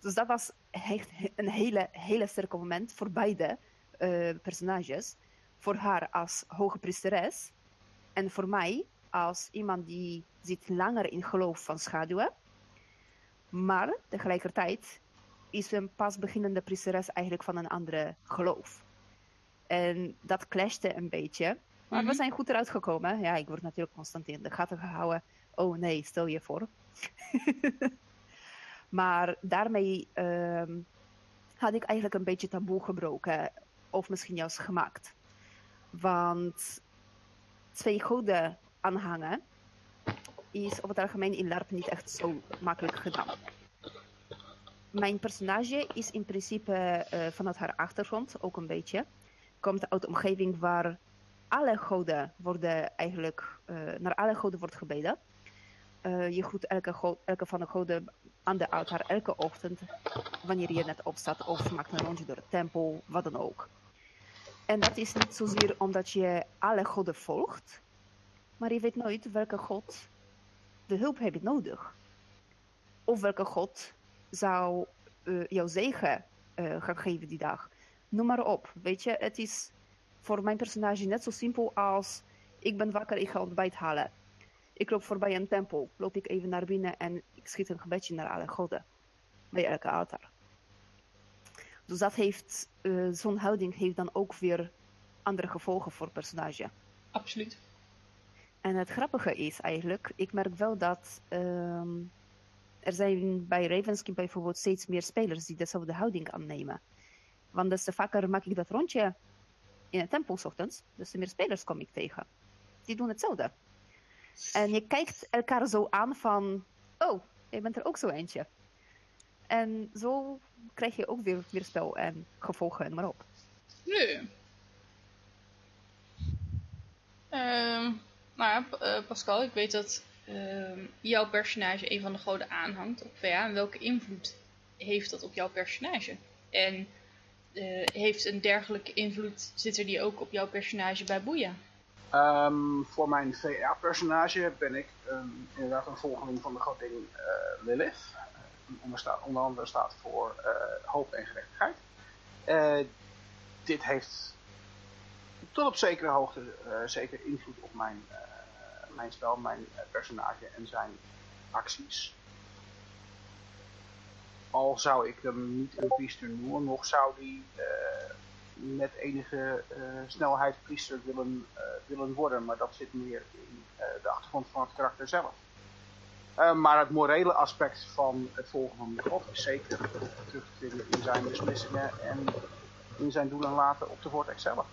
Dus dat was echt een hele, hele sterke moment voor beide eh, personages voor haar als hoge priesteres en voor mij als iemand die zit langer in geloof van schaduwen. Maar tegelijkertijd is een pas beginnende priesteres eigenlijk van een andere geloof. En dat clashte een beetje. Maar Mhm. we zijn goed eruit gekomen. Ja, ik word natuurlijk constant in de gaten gehouden. Oh nee, stel je voor. <laughs> maar daarmee ehm, had ik eigenlijk een beetje taboe gebroken. Of misschien juist gemaakt. Want twee goden aanhangen is op het algemeen in LARP niet echt zo makkelijk gedaan. Mijn personage is in principe eh, vanuit haar achtergrond ook een beetje. Komt uit een omgeving waar alle goden worden eigenlijk, eh, naar alle goden wordt gebeden. Eh, je groet elke, elke van de goden aan de altaar elke ochtend. Wanneer je net opstaat of maakt een rondje door de tempel, wat dan ook. En dat is niet zozeer omdat je alle goden volgt, maar je weet nooit welke god de hulp je nodig. Of welke god zou eh, jouw zegen eh, gaan geven die dag. Noem maar op. Weet je, het is voor mijn personage net zo simpel als ik ben wakker, ik ga ontbijt halen. Ik loop voorbij een tempel, loop ik even naar binnen en ik schiet een gebedje naar alle goden. Bij elke altaar. Dus dat heeft, eh, zo'n houding heeft dan ook weer andere gevolgen voor het personage. Absoluut. En het grappige is eigenlijk, ik merk wel dat ehm, er zijn bij Ravenskin bijvoorbeeld steeds meer spelers die dezelfde houding aannemen. Want des te vaker maak ik dat rondje in het tempel ochtends, dus te meer spelers kom ik tegen. Die doen hetzelfde. En je kijkt elkaar zo aan van, jij bent er ook zo eentje. En zo krijg je ook weer, weer spel en gevolgen en maar op. Nu. Ehm, nou ja, eh, Pascal, ik weet dat ehm, jouw personage een van de goden aanhangt op VA. En welke invloed heeft dat op jouw personage? En eh, heeft een dergelijke invloed, zit er die ook op jouw personage bij Boeia? Ehm, voor mijn VA-personage ben ik ehm, inderdaad een volgeling van de godin eh, Lilith. Eh, ondersta- onder andere staat voor eh, hoop en gerechtigheid. Dit heeft tot op zekere hoogte zeker invloed op mijn, mijn spel, mijn personage en zijn acties. Al zou ik hem niet een priester noemen, nog zou die met enige eh, snelheid priester willen, eh, willen worden. Maar dat zit meer in eh, de achtergrond van het karakter zelf. Maar het morele aspect van het volgen van god is zeker terug te vinden in zijn beslissingen en in zijn doen en laten op de vortex zelf.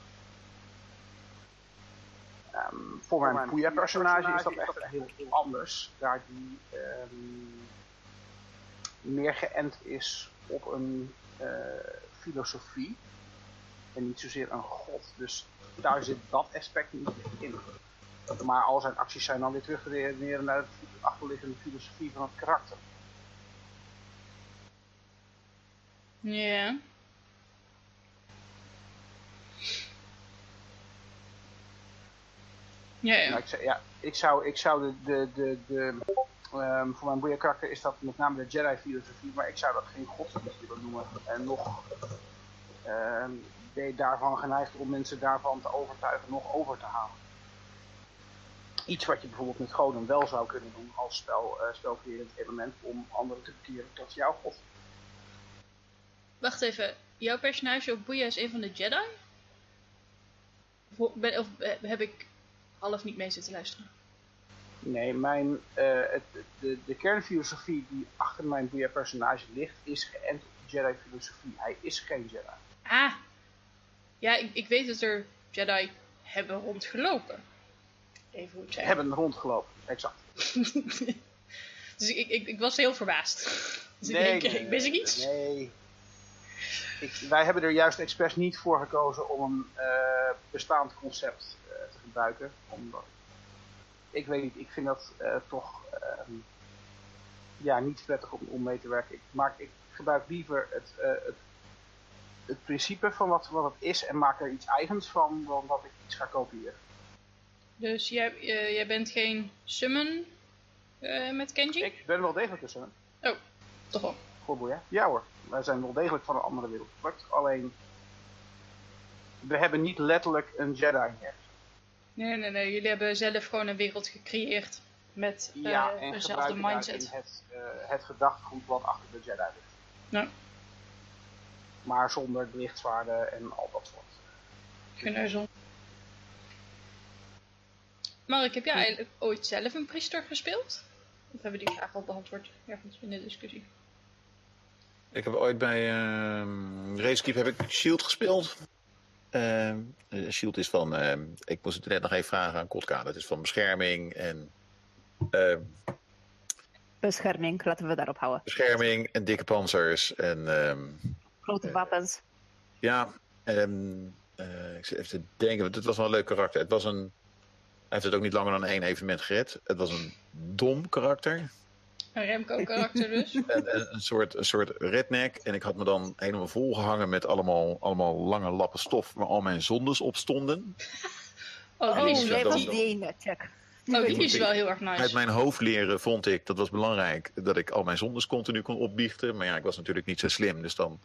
Ehm, voor mijn goede personage is dat echt heel, heel anders, daar die ehm, meer geënt is op een filosofie en niet zozeer een god. Dus daar zit dat aspect niet in. Maar al zijn acties zijn dan weer terug te redeneren naar de achterliggende filosofie van het karakter. Ja. Ja, ja. Nou, ik, zou- ja, ik zou, ik zou de, de, de, de ehm, voor mijn boeia karakter is dat met name de Jedi filosofie, maar ik zou dat geen godsdienst willen noemen. En nog ehm, ben je daarvan geneigd om mensen daarvan te overtuigen, nog over te halen. Iets wat je bijvoorbeeld met goden wel zou kunnen doen als spel, eh spelcreërend element om anderen te bekeren tot jouw god. Wacht even, jouw personage op Boeia is een van de Jedi? Of, ben, of eh, heb ik half niet mee zitten luisteren? Nee, mijn, eh, het, de, de kernfilosofie die achter mijn boeia personage ligt, is geënt op de Jedi filosofie. Hij is geen Jedi. Ah, ja, ik, ik weet dat er Jedi hebben rondgelopen. Even hoe het zeggen. hebben rondgelopen. Exact. <laughs> dus ik, ik, ik was heel verbaasd. <laughs> Dus ik denk, ik wist ik iets? Nee. Ik, wij hebben er juist expres niet voor gekozen om een eh, bestaand concept eh, te gebruiken. Omdat, ik weet niet, ik vind dat eh, toch ehm, ja, niet prettig om, om mee te werken. Ik, maak, ik gebruik liever het, het, het principe van wat, wat het is en maak er iets eigens van dan dat ik iets ga kopiëren. Dus jij, jij bent geen summon met Kenji? Ik ben wel degelijk een summon. Oh, toch wel. Voor ja? Ja hoor wij zijn wel degelijk van een andere wereld. Alleen, we hebben niet letterlijk een Jedi meer. Nee, nee, nee. Jullie hebben zelf gewoon een wereld gecreëerd met uh, ja, en dezelfde mindset. het, uh, het gedachtegoed wat achter de Jedi ligt. Ja. Maar zonder lichtzwaarden en al dat soort. Geneuzel. Mark, heb jij eigenlijk ooit zelf een priester gespeeld? Of hebben we die vraag al beantwoord ergens in de discussie? Ik heb ooit bij uh, Racekeep heb ik Shield gespeeld. Uh, Shield is van, uh, ik moest het net nog even vragen aan Kotka. Dat is van bescherming en... Ehm, bescherming, laten we daarop houden. Bescherming en dikke panzers en... Grote wapens. Ja, en ik zit even te denken, want het was wel een leuk karakter. Het was een... Hij heeft het ook niet langer dan één evenement gered. Het was een dom karakter. Een Remco-karakter dus. <laughs> en, een, soort, een soort redneck. En ik had me dan helemaal volgehangen met allemaal, allemaal lange lappen stof waar al mijn zondes op stonden. <laughs> Oh, die is, wel, die ene, check. Oh, die is wel heel erg nice. Uit mijn hoofd leren vond ik, dat was belangrijk, dat ik al mijn zondes continu kon opbiechten. Maar ja, ik was natuurlijk niet zo slim. Dus dan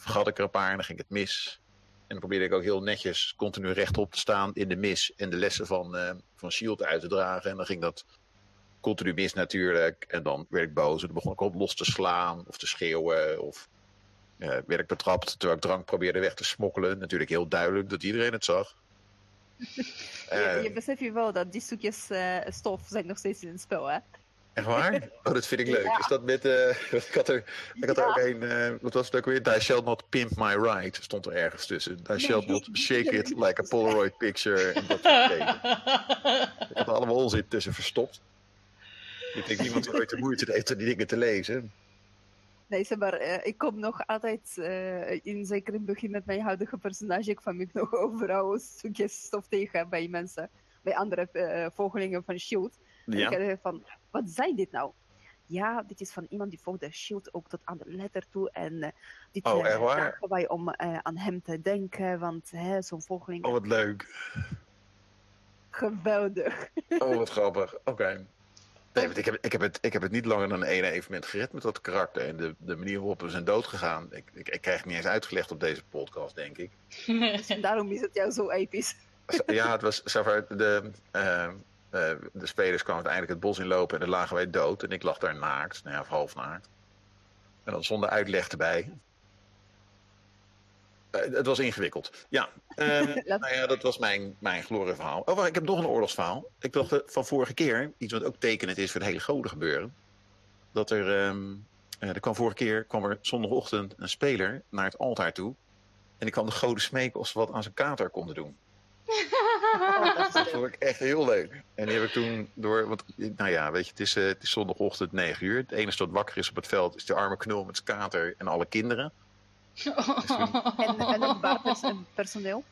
vergat ik er een paar en dan ging het mis. En dan probeerde ik ook heel netjes continu rechtop te staan in de mis. En de lessen van, uh, van Shield uit te dragen. En dan ging dat continu mis natuurlijk. En dan werd ik boos en dan begon ik op los te slaan of te schreeuwen. Of uh, werd ik betrapt terwijl ik drank probeerde weg te smokkelen. Natuurlijk heel duidelijk dat iedereen het zag. <laughs> je, je beseft je wel dat die stukjes uh, stof zijn nog steeds in het spel, hè? Echt waar? <laughs> Oh, dat vind ik leuk. Ja. Is dat met, uh, <laughs> ik had er, ik had er ook een, uh, wat was het ook weer? Shall not pimp my ride, stond er ergens tussen. Die shall not shake it like a Polaroid picture. En dat <laughs> ik had er allemaal onzin tussen verstopt. Ik denk niemand die ooit de moeite heeft om die dingen te lezen. Nee, zeg maar, uh, ik kom nog altijd, uh, in, zeker in het begin met mijn huidige personage, ik kwam ik nog overal stukjes stof tegen bij mensen, bij andere uh, volgelingen van S.H.I.E.L.D. Ja. En ik van, wat zijn dit nou? Ja, dit is van iemand die volgde S.H.I.E.L.D. ook tot aan de letter toe. En dit oh, vragen wij om aan hem te denken, want zo'n volgeling... Oh, wat leuk. Geweldig. Oh, wat <laughs> grappig. Oké. Okay. Nee, want ik heb, ik, heb het, ik heb het niet langer dan één evenement gered met dat karakter. En de, de manier waarop we zijn dood gegaan. Ik, ik, ik krijg het niet eens uitgelegd op deze podcast, denk ik. <laughs> Dus daarom is het jou zo episch. Ja, het was de, uh, uh, de spelers kwamen uiteindelijk het bos inlopen en dan lagen wij dood. En ik lag daar naakt, nou ja, of half naakt. En dan zonder uitleg erbij. Uh, het was ingewikkeld. Ja, <laughs> uh, nou ja, dat was mijn, mijn glorieverhaal. Oh, wacht, ik heb nog een oorlogsverhaal. Ik dacht van vorige keer, iets wat ook tekenend is voor het hele goden gebeuren. Dat er, um, er kwam vorige keer kwam er zondagochtend een speler naar het altaar toe. En ik kwam de goden smeken of ze wat aan zijn kater konden doen. <laughs> Dat vond ik echt heel leuk. En die heb ik toen door, want nou ja, weet je, het is, het is zondagochtend 9 uur. Het enige wat wakker is op het veld is de arme knul met kater en alle kinderen. <laughs> En, en het barpersoneel?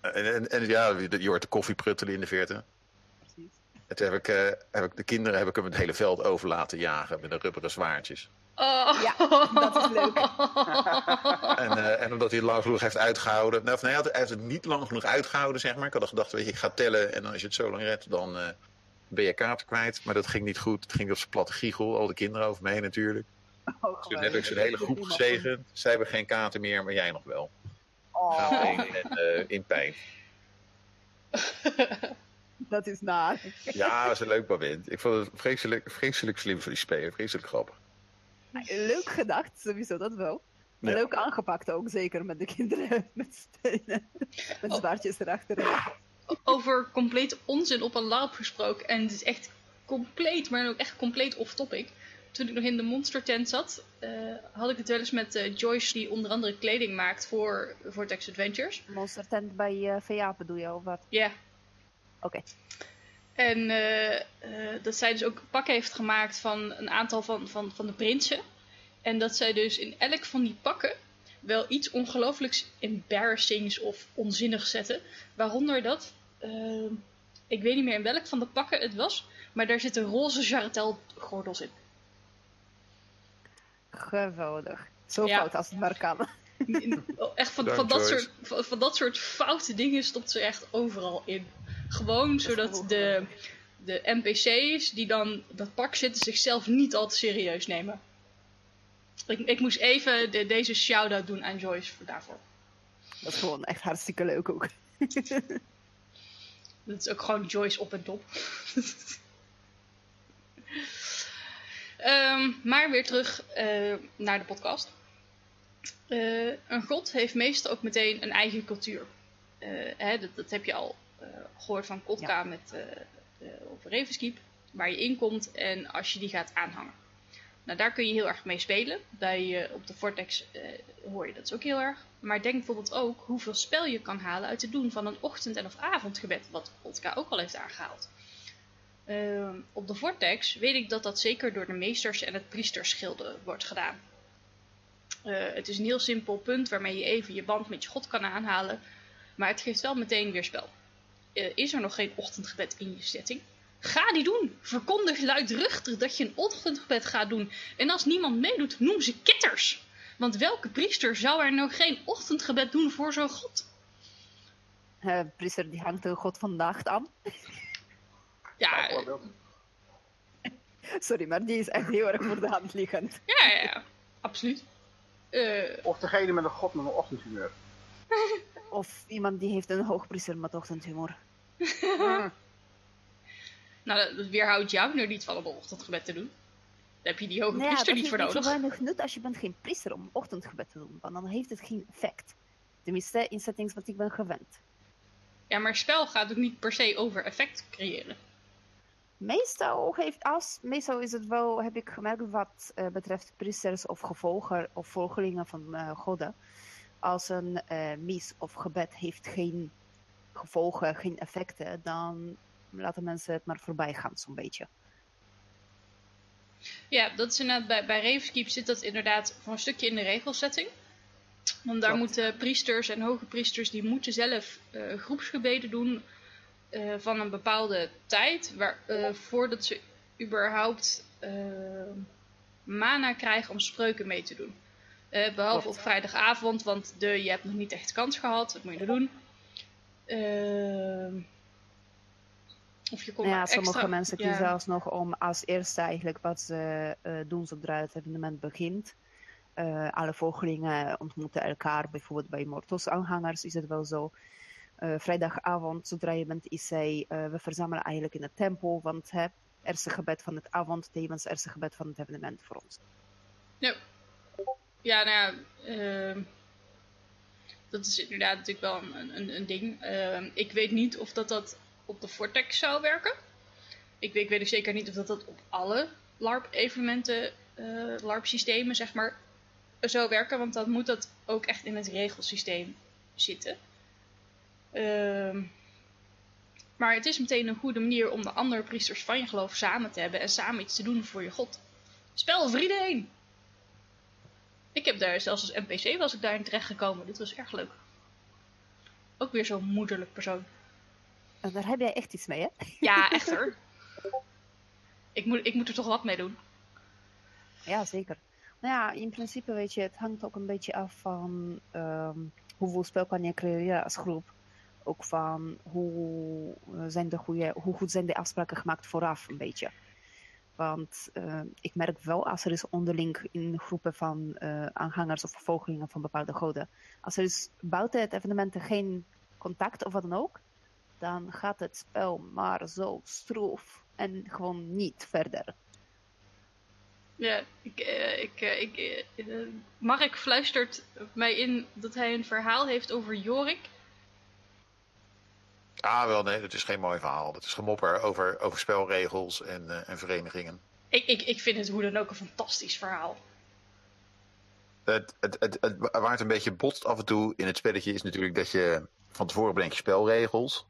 En, en, en, ja, je hoort de koffie pruttelen in de verte. Precies. En toen heb ik, uh, heb ik de kinderen heb ik hem het hele veld over laten jagen met de rubberen zwaardjes. Oh. Ja, dat is leuk. <laughs> en, uh, en omdat hij het lang genoeg heeft uitgehouden. Nou, nee, hij heeft het niet lang genoeg uitgehouden, zeg maar. Ik had gedacht, weet je, ik ga tellen en als je het zo lang redt, dan uh, ben je kaarten kwijt. Maar dat ging niet goed. Het ging op zijn platte giegel, al de kinderen over me heen natuurlijk. Oh, dus toen heb ik zijn hele groep gezegend. Zij hebben geen kaarten meer, maar jij nog wel. Oh. In, uh, in pijn. <laughs> Dat is naar. Ja, dat is een leuk moment. Ik vond het vreselijk, vreselijk slim voor die speler. Vreselijk grappig. Leuk gedacht, sowieso dat wel. Ja. Leuk aangepakt ook, zeker met de kinderen <laughs> met stenen. Met oh. zwaardjes erachter. Over compleet onzin op een LARP gesproken. En het is echt compleet, maar ook echt compleet off-topic toen ik nog in de Monster tent zat, uh, had ik het wel eens met uh, Joyce, die onder andere kleding maakt voor Vortex Adventures. Monster tent bij uh, VA bedoel je, of wat? Ja. Oké. En eh, eh, dat zij dus ook pakken heeft gemaakt van een aantal van, van, van de prinsen. En dat zij dus in elk van die pakken wel iets ongelooflijks embarrassings of onzinnigs zetten. Waaronder dat, eh, ik weet niet meer in welk van de pakken het was, maar daar zitten roze jarretel gordels in. Geweldig. Zo Ja. fout als het maar kan. Echt van, Dank, van, dat Joyce. soort, van, van dat soort foute dingen stopt ze echt overal in. Gewoon zodat de, de NPC's die dan dat pak zitten zichzelf niet al te serieus nemen. Ik, ik moest even de, deze shout-out doen aan Joyce voor daarvoor. Dat is gewoon echt hartstikke leuk ook. <laughs> Dat is ook gewoon Joyce op en top. <laughs> Ehm, maar weer terug eh, naar de podcast. Eh, een god heeft meestal ook meteen een eigen cultuur. Eh, hè, dat, dat heb je al eh, gehoord van Kotka Ja. met over Ravenskeep, waar je in komt en als je die gaat aanhangen. Nou, daar kun je heel erg mee spelen. Bij, op de Vortex hoor je dat dus ook heel erg. Maar denk bijvoorbeeld ook hoeveel spel je kan halen uit het doen van een ochtend- en of avondgebed, wat Kotka ook al heeft aangehaald. Ehm, op de Vortex weet ik dat dat zeker door de meesters en het priesterschilde wordt gedaan. Eh, het is een heel simpel punt waarmee je even je band met je god kan aanhalen, maar het geeft wel meteen weer spel. Eh, is er nog geen ochtendgebed in je setting? Ga die doen! Verkondig luidruchtig dat je een ochtendgebed gaat doen. En als niemand meedoet, noem ze ketters! Want welke priester zou er nou geen ochtendgebed doen voor zo'n god? Eh priester die hangt de god van de nacht aan. Ja. <laughs> Sorry, maar die is echt heel erg voor de hand liggend. ja, ja, ja, absoluut. Eh, Of degene met een god met een ochtendhumeur. <laughs> Of iemand die heeft een hoogpriester met ochtendhumor. <laughs> nou, dat weerhoudt jou er niet van om een ochtendgebed te doen. Daar heb je die hoge Nou ja, priester niet voor heeft nodig. zo weinig nut als je bent geen priester om ochtendgebed te doen. Want dan heeft het geen effect. Tenminste, in settings wat ik ben gewend. Ja, maar spel gaat ook niet per se over effect creëren. Meestal, heeft als, meestal is het wel, heb ik gemerkt wat eh, betreft priesters of gevolger of volgelingen van eh goden. Als een eh mis of gebed heeft geen gevolgen, geen effecten, dan laten mensen het maar voorbij gaan zo'n beetje. Ja, dat is inderdaad, bij, bij Ravenskeep zit dat inderdaad voor een stukje in de regelsetting. Want daar Klopt. moeten priesters en hoge priesters, die moeten zelf groepsgebeden doen eh, van een bepaalde tijd, waar, eh, voordat ze überhaupt eh, mana krijgen om spreuken mee te doen. Eh, behalve op vrijdagavond, want de, je hebt nog niet echt kans gehad, wat moet je doen? Ehm, of je komt ja, extra... sommige mensen ja. kiezen alsnog om als eerste eigenlijk wat ze doen zodra het evenement begint. Alle volgelingen ontmoeten elkaar, bijvoorbeeld bij Mortos-aanhangers is het wel zo. Eh, vrijdagavond, zodra je bent, is zij, eh, we verzamelen eigenlijk in het tempel, want het eerste gebed van het avond, tevens eerste gebed van het evenement voor ons. Ja, ja nou ja, ehm, dat is inderdaad natuurlijk wel een, een, een ding. Ehm, ik weet niet of dat, dat op de Vortex zou werken. Ik weet, ik weet zeker niet of dat, dat op alle LARP-evenementen, eh, LARP-systemen, zeg maar, zou werken. Want dan moet dat ook echt in het regelsysteem zitten. Ehm, maar het is meteen een goede manier om de andere priesters van je geloof samen te hebben en samen iets te doen voor je god. Spel voor iedereen! Ik heb daar zelfs als NPC was ik daarin terecht gekomen. Dit was erg leuk. Ook weer zo'n moederlijk persoon. En daar heb jij echt iets mee, hè? Ja, <laughs> echt hoor. Ik moet, ik moet er toch wat mee doen. Ja, zeker. Nou ja, in principe weet je, het hangt ook een beetje af van ehm, hoeveel spel kan je creëren als groep. Ook van hoe, zijn de goede, hoe goed zijn de afspraken gemaakt vooraf een beetje. Want eh, ik merk wel als er is onderling in groepen van eh, aanhangers of volgelingen van bepaalde goden. Als er is buiten het evenement geen contact of wat dan ook, dan gaat het spel maar zo stroef en gewoon niet verder. Ja, ik, eh, ik, ik, Mark fluistert mij in dat hij een verhaal heeft over Jorik. Ah, wel nee, dat is geen mooi verhaal. Dat is gemopper over, over spelregels en, eh, en verenigingen. Ik, ik, ik vind het hoe dan ook een fantastisch verhaal. Het, het, het, het, waar het een beetje botst af en toe in het spelletje is natuurlijk dat je van tevoren bedenk je spelregels.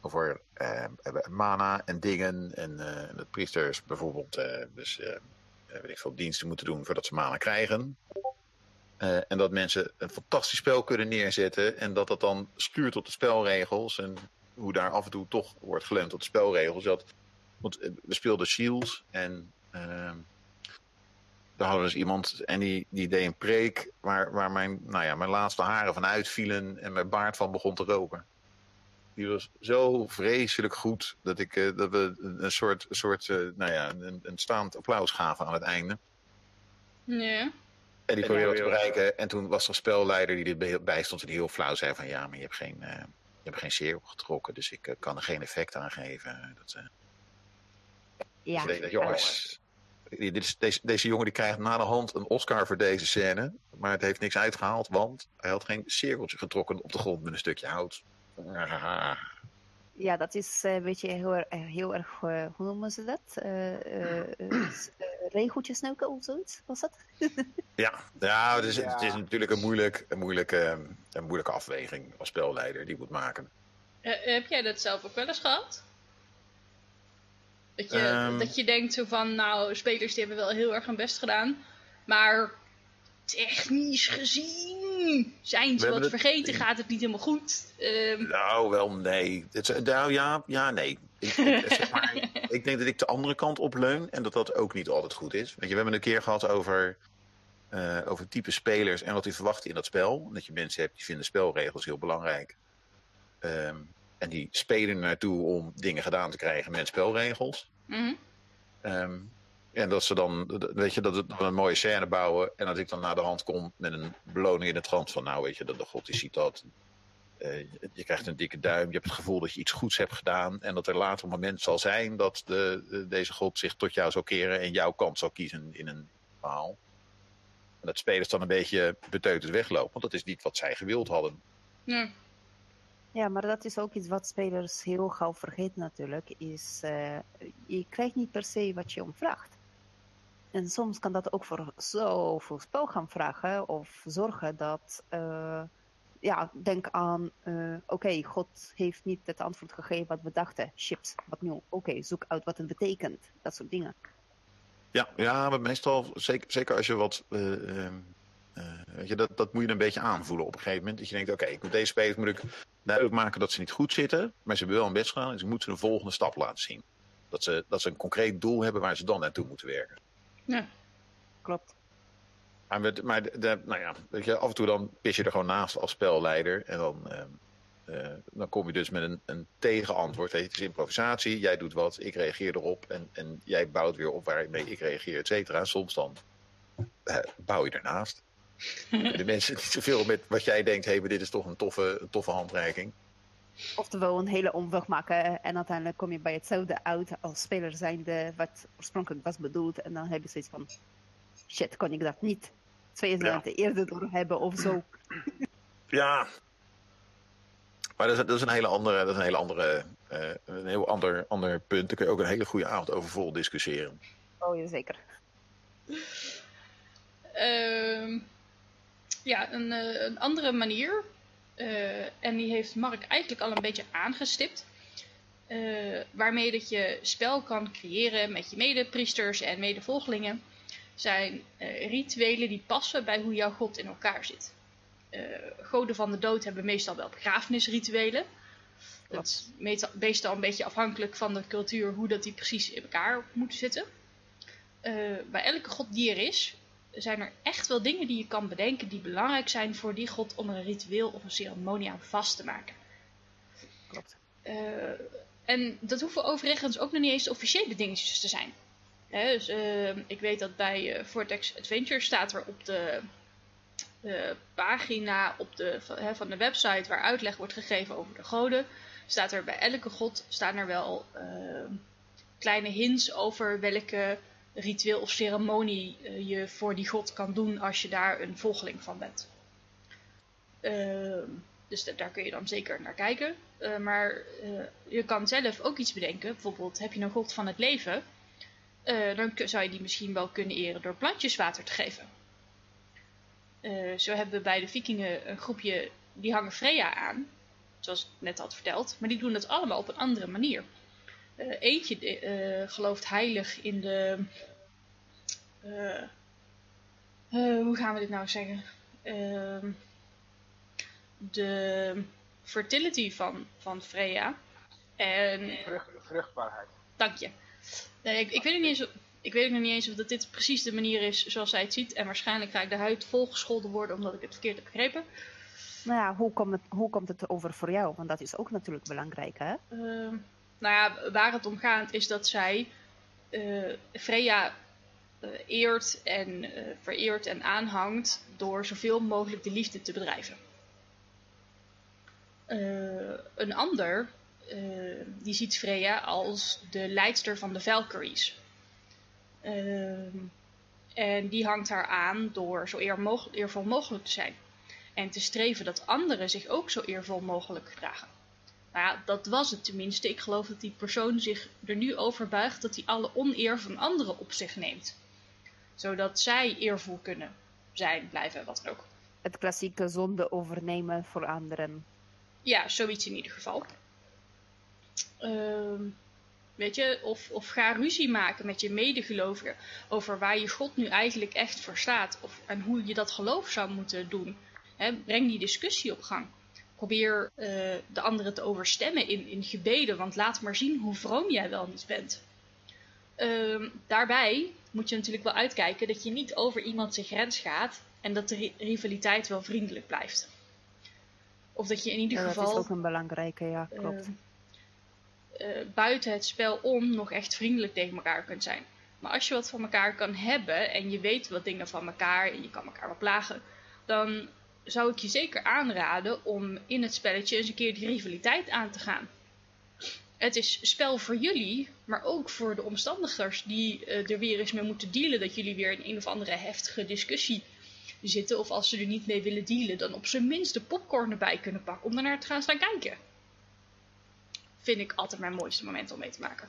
over eh, mana en dingen. En eh, dat priesters bijvoorbeeld dus, eh, weet ik veel, diensten moeten doen voordat ze mana krijgen. Eh, en dat mensen een fantastisch spel kunnen neerzetten. En dat dat dan stuurt op de spelregels. En hoe daar af en toe toch wordt geleund op de spelregels. Dat, want eh, we speelden Shields en ehm, daar hadden we dus iemand en die, die deed een preek waar, waar mijn, nou ja, mijn laatste haren van uitvielen en mijn baard van begon te roken. Die was zo vreselijk goed dat, ik, eh, dat we een soort, soort nou ja, een, een staand applaus gaven aan het einde. Ja. En die probeerde te bereiken. En toen was er een spelleider die er bij stond en die heel flauw zei van ja, maar je hebt geen, eh, je hebt geen cirkel getrokken, dus ik eh, kan er geen effect aan geven. Dat, eh, Ja. jongens, dit is, deze, deze jongen die krijgt na de hand een Oscar voor deze scène. Maar het heeft niks uitgehaald, want hij had geen cirkeltje getrokken op de grond met een stukje hout. Ah, Ja, dat is een beetje heel, erg- heel erg, hoe noemen ze dat? Regeltjes snoken of zoiets, was dat? Ja, ja, het, is, Ja. het is natuurlijk een, moeilijk, een, moeilijke, een moeilijke afweging als spelleider die moet maken. Eh, heb jij dat zelf ook wel eens gehad? Dat je, Ehm. dat je denkt zo van, nou, spelers die hebben wel heel erg hun best gedaan. Maar technisch gezien zijn ze wat het- vergeten, gaat het niet helemaal goed. Ehm, Nou, wel nee. Het, is- nou ja, ja, nee. Ik, ik- zeg maar, <laughs> <laughs> ik denk dat ik de andere kant op leun en dat dat ook niet altijd goed is. Weet je, we hebben een keer gehad over, eh, over type spelers en wat die verwachten in dat spel. Dat je mensen hebt die vinden spelregels heel belangrijk. Ehm, en die spelen naartoe om dingen gedaan te krijgen met spelregels. mhm. Ehm, en dat ze dan, weet je, dat we een mooie scène bouwen. En dat ik dan naar de hand kom met een beloning in de trant van, nou weet je, dat de god die ziet dat. Eh, je- krijgt een dikke duim, je hebt het gevoel dat je iets goeds hebt gedaan. En dat er later een moment zal zijn dat de, de- deze god zich tot jou zal keren en jouw kant zal kiezen in een verhaal. En dat spelers dan een beetje beteuterd weglopen, want dat is niet wat zij gewild hadden. ja. Ja, maar dat is ook iets wat spelers heel gauw vergeten natuurlijk. Is, eh, je krijgt niet per se wat je om vraagt. En soms kan dat ook voor zoveel spel gaan vragen of zorgen dat, eh, ja, denk aan, eh, oké, God heeft niet het antwoord gegeven wat we dachten. Chips, wat nu? Oké, zoek uit wat het betekent. Dat soort dingen. Ja, ja maar meestal, zeker, zeker als je wat. eh, ehm, eh, weet je, dat, dat moet je een beetje aanvoelen op een gegeven moment. Dat je denkt: oké, ik moet deze spelers moet ik duidelijk maken dat ze niet goed zitten. Maar ze hebben wel een best gedaan. Dus ik moet ze een volgende stap laten zien. Dat ze, dat ze een concreet doel hebben waar ze dan naartoe moeten werken. ja. Klopt. Maar, de, de- nou ja, weet je, af en toe dan pis je er gewoon naast als spelleider. En dan, ehm, eh, dan kom je dus met een, een tegenantwoord. Weet je, het is improvisatie, jij doet wat, ik reageer erop. En, en jij bouwt weer op waarmee ik reageer, et cetera. Soms dan eh, bouw je ernaast. <laughs> de mensen niet zoveel met wat jij denkt, hé, maar dit is toch een toffe, een toffe handreiking. Oftewel een hele omweg maken en uiteindelijk kom je bij hetzelfde uit als speler zijnde wat oorspronkelijk was bedoeld. En dan heb je zoiets van, shit, kon ik dat niet twee Ja. maanden eerder door hebben of zo. Ja. Maar dat is, dat is een hele andere, dat is een hele andere, eh, een heel ander, ander punt. Daar kun je ook een hele goede avond over vol discussiëren. Oh ja, zeker. Ehm, ja, een, eh, een andere manier, eh, en die heeft Mark eigenlijk al een beetje aangestipt, eh, waarmee dat je spel kan creëren met je medepriesters en medevolgelingen, zijn eh, rituelen die passen bij hoe jouw god in elkaar zit. Eh, goden van de dood hebben meestal wel begrafenisrituelen. Dat is meestal- meestal een beetje afhankelijk van de cultuur hoe dat die precies in elkaar moet zitten. Eh, bij elke god die er is, zijn er echt wel dingen die je kan bedenken die belangrijk zijn voor die god om een ritueel of een ceremonie aan vast te maken. Klopt. En dat hoeven overigens ook nog niet eens officiële dingetjes te zijn. Dus, eh, ik weet dat bij eh, Vortex Adventure staat er op de eh, pagina op de, van, van de website waar uitleg wordt gegeven over de goden, staat er bij elke god staan er wel eh, kleine hints over welke ritueel of ceremonie eh, je voor die god kan doen als je daar een volgeling van bent. Ehm, dus da- daar kun je dan zeker naar kijken. Maar je kan zelf ook iets bedenken. Bijvoorbeeld heb je een god van het leven. Eh, dan zou je die misschien wel kunnen eren door plantjes water te geven. Eh, zo hebben we bij de vikingen een groepje die hangen Freya aan. zoals ik net had verteld, maar die doen dat allemaal op een andere manier. Uh, eentje gelooft heilig in de. Hoe gaan we dit nou zeggen? Ehm, de fertility van, van Freya. En, vruchtbaarheid. Dank je. Nee, ik, ik, weet nog niet eens, ik weet nog niet eens of dat dit precies de manier is zoals zij het ziet. En waarschijnlijk ga ik de huid volgescholden worden omdat ik het verkeerd heb begrepen. Nou ja, hoe komt het, hoe komt het over voor jou? Want dat is ook natuurlijk belangrijk, hè? Uh, nou ja, waar het om gaat is dat zij uh, Freya uh, eert en uh, vereert en aanhangt door zoveel mogelijk de liefde te bedrijven. een ander, die ziet Freya als de leidster van de Valkyries. Ehm, en die hangt haar aan door zo eer mogelijk, eervol mogelijk te zijn. En te streven dat anderen zich ook zo eervol mogelijk gedragen. Nou ja, dat was het tenminste. Ik geloof dat die persoon zich er nu over buigt dat hij alle oneer van anderen op zich neemt. Zodat zij eervol kunnen zijn, blijven, wat dan ook. Het klassieke zonde overnemen voor anderen. Ja, zoiets in ieder geval. Uh, weet je, of, of ga ruzie maken met je medegelovigen over waar je God nu eigenlijk echt voor staat. Of, en hoe je dat geloof zou moeten doen. breng die discussie op gang. Probeer uh, de anderen te overstemmen in, in gebeden, want laat maar zien hoe vroom jij wel niet bent. Uh, daarbij moet je natuurlijk wel uitkijken dat je niet over iemand zijn grens gaat en dat de rivaliteit wel vriendelijk blijft. Of dat je in ieder ja, geval. Dat is ook een belangrijke, ja, klopt. Uh, buiten het spel om nog echt vriendelijk tegen elkaar kunt zijn. Maar als je wat van elkaar kan hebben en je weet wat dingen van elkaar en je kan elkaar wel plagen, dan zou ik je zeker aanraden om in het spelletje eens een keer die rivaliteit aan te gaan. Het is spel voor jullie, maar ook voor de omstandigers die uh, er weer eens mee moeten dealen dat jullie weer in een of andere heftige discussie zitten. Of als ze er niet mee willen dealen, dan op zijn minst de popcorn erbij kunnen pakken om ernaar te gaan staan kijken. Vind ik altijd mijn mooiste moment om mee te maken.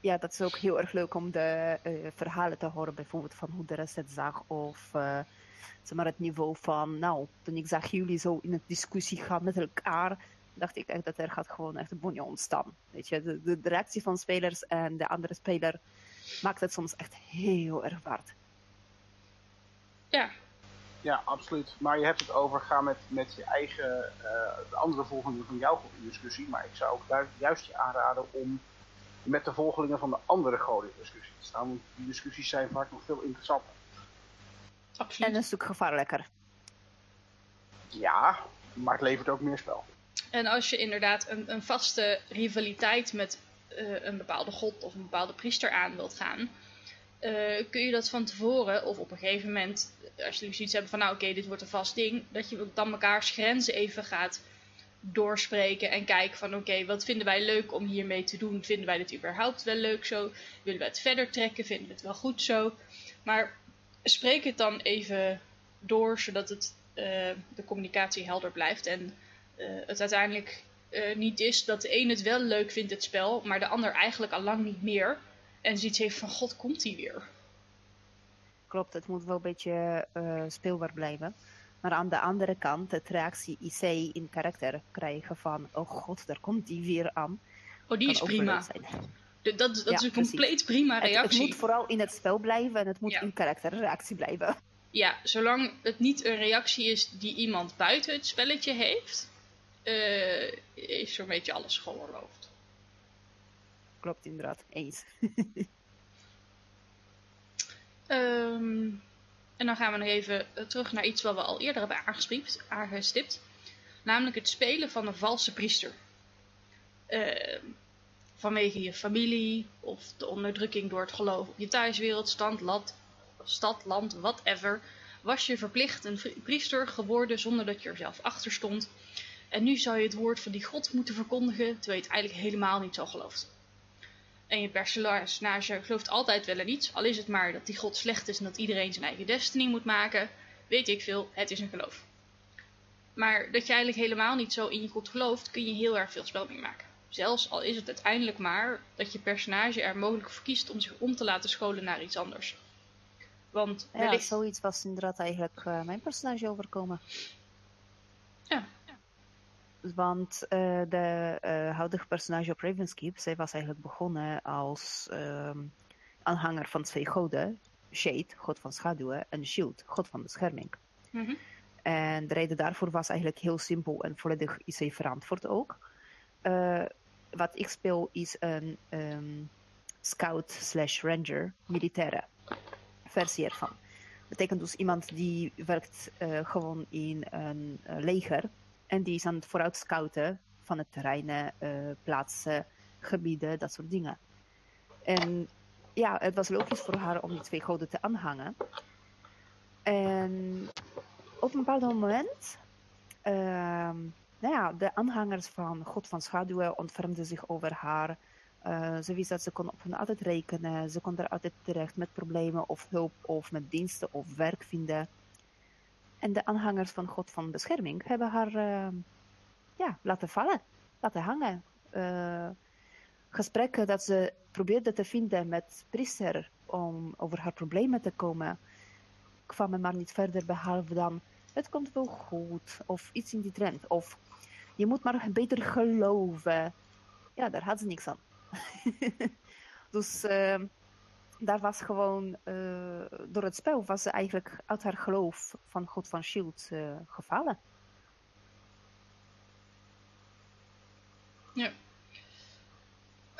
Ja, dat is ook heel erg leuk om de uh, verhalen te horen, bijvoorbeeld van hoe de rest het zag. Of uh, zeg maar het niveau van, nou, toen ik zag jullie zo in een discussie gaan met elkaar, dacht ik echt dat er gaat gewoon echt een bonje ontstaan. Weet je, de, de, de, reactie van spelers en de andere speler maakt het soms echt heel erg waard. Ja. Ja, absoluut. Maar je hebt het over gaan met, met je eigen, uh, de andere volgelingen van jouw in discussie. Maar ik zou ook juist je aanraden om met de volgelingen van de andere goden in discussie te staan. Want die discussies zijn vaak nog veel interessanter. Absoluut. En een stuk gevaarlijker. Ja, maar het levert ook meer spel. En als je inderdaad een, een vaste rivaliteit met uh, een bepaalde god of een bepaalde priester aan wilt gaan, uh, kun je dat van tevoren of op een gegeven moment, als jullie zoiets hebben van nou oké, dit wordt een vast ding, dat je dan mekaars grenzen even gaat doorspreken en kijken van oké, wat vinden wij leuk om hiermee te doen? Vinden wij dit überhaupt wel leuk zo? Willen we het verder trekken? Vinden we het wel goed zo? Maar spreek het dan even door, zodat het, uh, de communicatie helder blijft en uh, het uiteindelijk niet is dat de een het wel leuk vindt, het spel, maar de ander eigenlijk al lang niet meer. En zoiets heeft van, god, komt hij weer? Klopt, het moet wel een beetje uh, speelbaar blijven. Maar aan de andere kant, het reactie IC in karakter krijgen van, oh god, daar komt die weer aan. Oh, die is prima. De, dat, dat ja, is een precies. compleet prima reactie. Het, het, moet vooral in het spel blijven en het moet ja. in karakterreactie blijven. Ja, zolang het niet een reactie is die iemand buiten het spelletje heeft, uh, is zo'n beetje alles geoorloofd. Klopt inderdaad, eens. um, <laughs> en dan gaan we nog even terug naar iets wat we al eerder hebben aangestipt. aangestipt namelijk het spelen van een valse priester. Uh, vanwege je familie of de onderdrukking door het geloof op je thuiswereld, stand, land, stad, land, whatever, was je verplicht een priester geworden zonder dat je er zelf achter stond. En nu zou je het woord van die God moeten verkondigen, terwijl je het eigenlijk helemaal niet zo gelooft. En je personage gelooft altijd wel en iets, al is het maar dat die God slecht is en dat iedereen zijn eigen destiny moet maken. Weet ik veel, het is een geloof. Maar dat je eigenlijk helemaal niet zo in je God gelooft, kun je heel erg veel spel mee maken. Zelfs al is het uiteindelijk maar dat je personage er mogelijk voor kiest om zich om te laten scholen naar iets anders. Want ja, wellicht... zoiets was inderdaad eigenlijk uh, mijn personage overkomen. Ja. Want uh, de uh, huidige personage op Ravenskeep, zij was eigenlijk begonnen als um, aanhanger van twee goden. Shade, god van schaduwen, en Shield, god van bescherming. Mm -hmm. En de reden daarvoor was eigenlijk heel simpel en volledig IC verantwoord ook. Uh, wat ik speel is een um, scout slash ranger, militaire versie ervan. betekent dus iemand die werkt gewoon in een leger en die is aan het vooruit scouten van het terreinen, plaatsen, gebieden, dat soort dingen. En ja, het was logisch voor haar om die twee goden te aanhangen. En op een bepaald moment, uh, nou ja, de aanhangers van God van Schaduwen ontfermden zich over haar. Uh, ze wist dat ze kon op hen altijd rekenen. Ze kon er altijd terecht met problemen of hulp of met diensten of werk vinden. En de aanhangers van God van Bescherming hebben haar uh, ja, laten vallen, laten hangen. Uh, gesprekken dat ze probeerde te vinden met priester om over haar problemen te komen, kwamen maar niet verder behalve dan het komt wel goed of iets in die trend of je moet maar beter geloven. Ja, daar had ze niks aan. <laughs> dus uh, daar was gewoon, uh, door het spel was ze eigenlijk uit haar geloof van God van Shield uh, gevallen. Ja.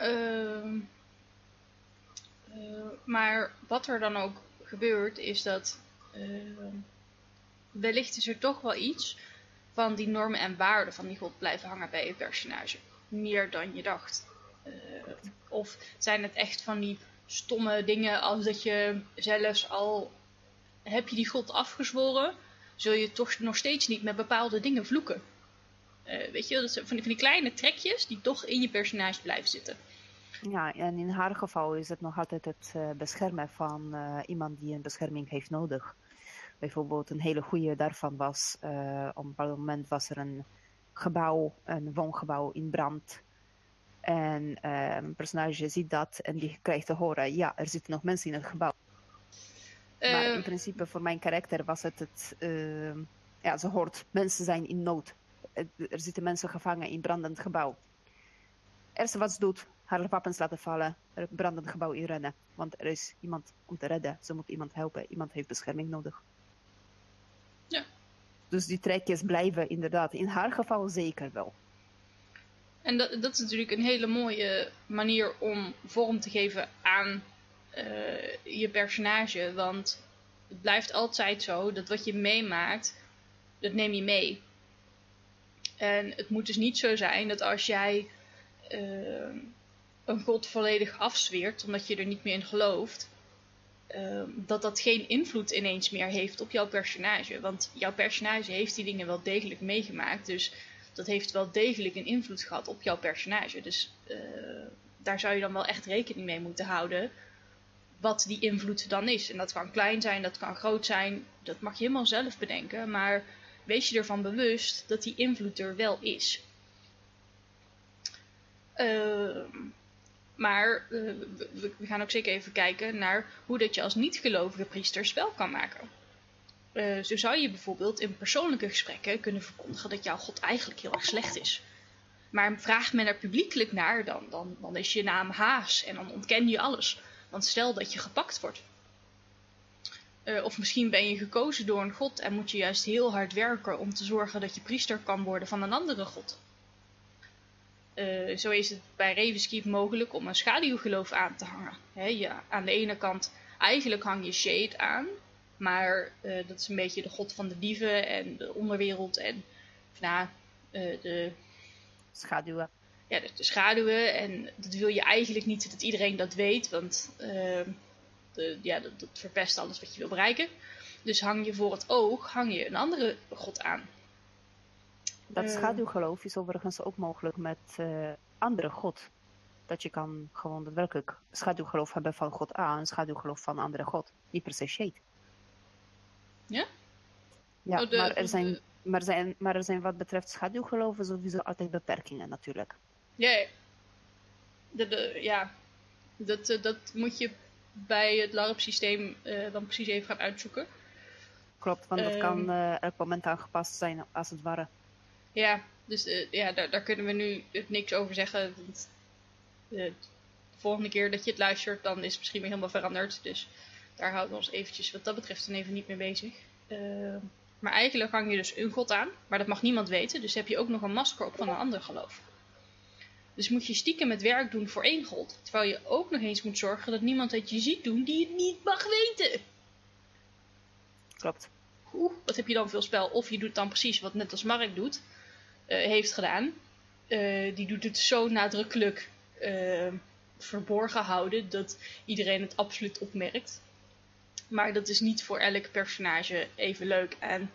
Uh, maar wat er dan ook gebeurt, is dat wellicht is er toch wel iets van die normen en waarden van die god blijven hangen bij je personage. Meer dan je dacht. Uh, of zijn het echt van die stomme dingen als dat je zelfs al heb je die god afgezworen, zul je toch nog steeds niet met bepaalde dingen vloeken. Uh, weet je, van die, van die kleine trekjes die toch in je personage blijven zitten. Ja, en in haar geval is het nog altijd het uh, beschermen van uh, iemand die een bescherming heeft nodig. Bijvoorbeeld een hele goede daarvan was, op een bepaald moment was er een gebouw, een woongebouw in brand. En een personage ziet dat en die krijgt te horen, ja, er zitten nog mensen in het gebouw. Maar in principe voor mijn karakter was het het, ja, ze hoort, mensen zijn in nood. Er zitten mensen gevangen in brandend gebouw. Eerste wat ze doet, haar wapens laten vallen, het brandend gebouw inrennen. Want er is iemand om te redden. Ze moet iemand helpen. Iemand heeft bescherming nodig. Ja. Dus die trekjes blijven inderdaad in haar geval zeker wel. En dat, dat is natuurlijk een hele mooie manier om vorm te geven aan uh, je personage. Want het blijft altijd zo dat wat je meemaakt, dat neem je mee. En het moet dus niet zo zijn dat als jij uh, een god volledig afzweert, omdat je er niet meer in gelooft, uh, dat dat geen invloed ineens meer heeft op jouw personage. Want jouw personage heeft die dingen wel degelijk meegemaakt, dus dat heeft wel degelijk een invloed gehad op jouw personage. Dus uh, daar zou je dan wel echt rekening mee moeten houden wat die invloed dan is. En dat kan klein zijn, dat kan groot zijn, dat mag je helemaal zelf bedenken, maar wees je ervan bewust dat die invloed er wel is. Uh, maar uh, we, we, gaan ook zeker even kijken naar hoe dat je als niet-gelovige priester spel kan maken. Uh, zo zou je bijvoorbeeld in persoonlijke gesprekken kunnen verkondigen dat jouw God eigenlijk heel erg slecht is. Maar vraagt men er publiekelijk naar, dan, dan, dan is je naam haas en dan ontken je alles. Want stel dat je gepakt wordt. Uh, of misschien ben je gekozen door een god en moet je juist heel hard werken om te zorgen dat je priester kan worden van een andere god. Uh, zo is het bij Ravenskeep mogelijk om een schaduwgeloof aan te hangen. Je, aan de ene kant, eigenlijk hang je Shade aan, maar uh, dat is een beetje de god van de dieven en de onderwereld en nou, uh, de schaduwen. Ja, de, de, schaduwen. En dat wil je eigenlijk niet dat iedereen dat weet, want de, ja, dat, dat verpest alles wat je wil bereiken. Dus hang je voor het oog, hang je een andere god aan. Dat schaduwgeloof is overigens ook mogelijk met andere god. Dat je kan gewoon daadwerkelijk schaduwgeloof hebben van god A en schaduwgeloof van andere god. Niet per se shade. Ja? Ja, oh, de, maar, er zijn, maar, zijn, maar er zijn wat betreft schaduwgeloven sowieso altijd beperkingen natuurlijk. Ja, ja. De, de, ja. Dat, uh, dat moet je bij het LARP-systeem dan precies even gaan uitzoeken. Klopt, want dat kan elk moment aangepast zijn als het ware. Ja, dus eh, ja, daar, daar kunnen we nu niks over zeggen. Want, eh, de volgende keer dat je het luistert, dan is het misschien weer helemaal veranderd. Dus daar houden we ons eventjes wat dat betreft dan even niet mee bezig. Uh, maar eigenlijk hang je dus een god aan, maar dat mag niemand weten. Dus heb je ook nog een masker op van een ander geloof. Dus moet je stiekem het werk doen voor één god. Terwijl je ook nog eens moet zorgen dat niemand het je ziet doen die het niet mag weten. Klopt. Oeh, wat heb je dan veel spel? Of je doet dan precies wat net als Mark doet, uh, heeft gedaan. Uh, die doet het zo nadrukkelijk uh, verborgen houden dat iedereen het absoluut opmerkt. Maar dat is niet voor elk personage even leuk. En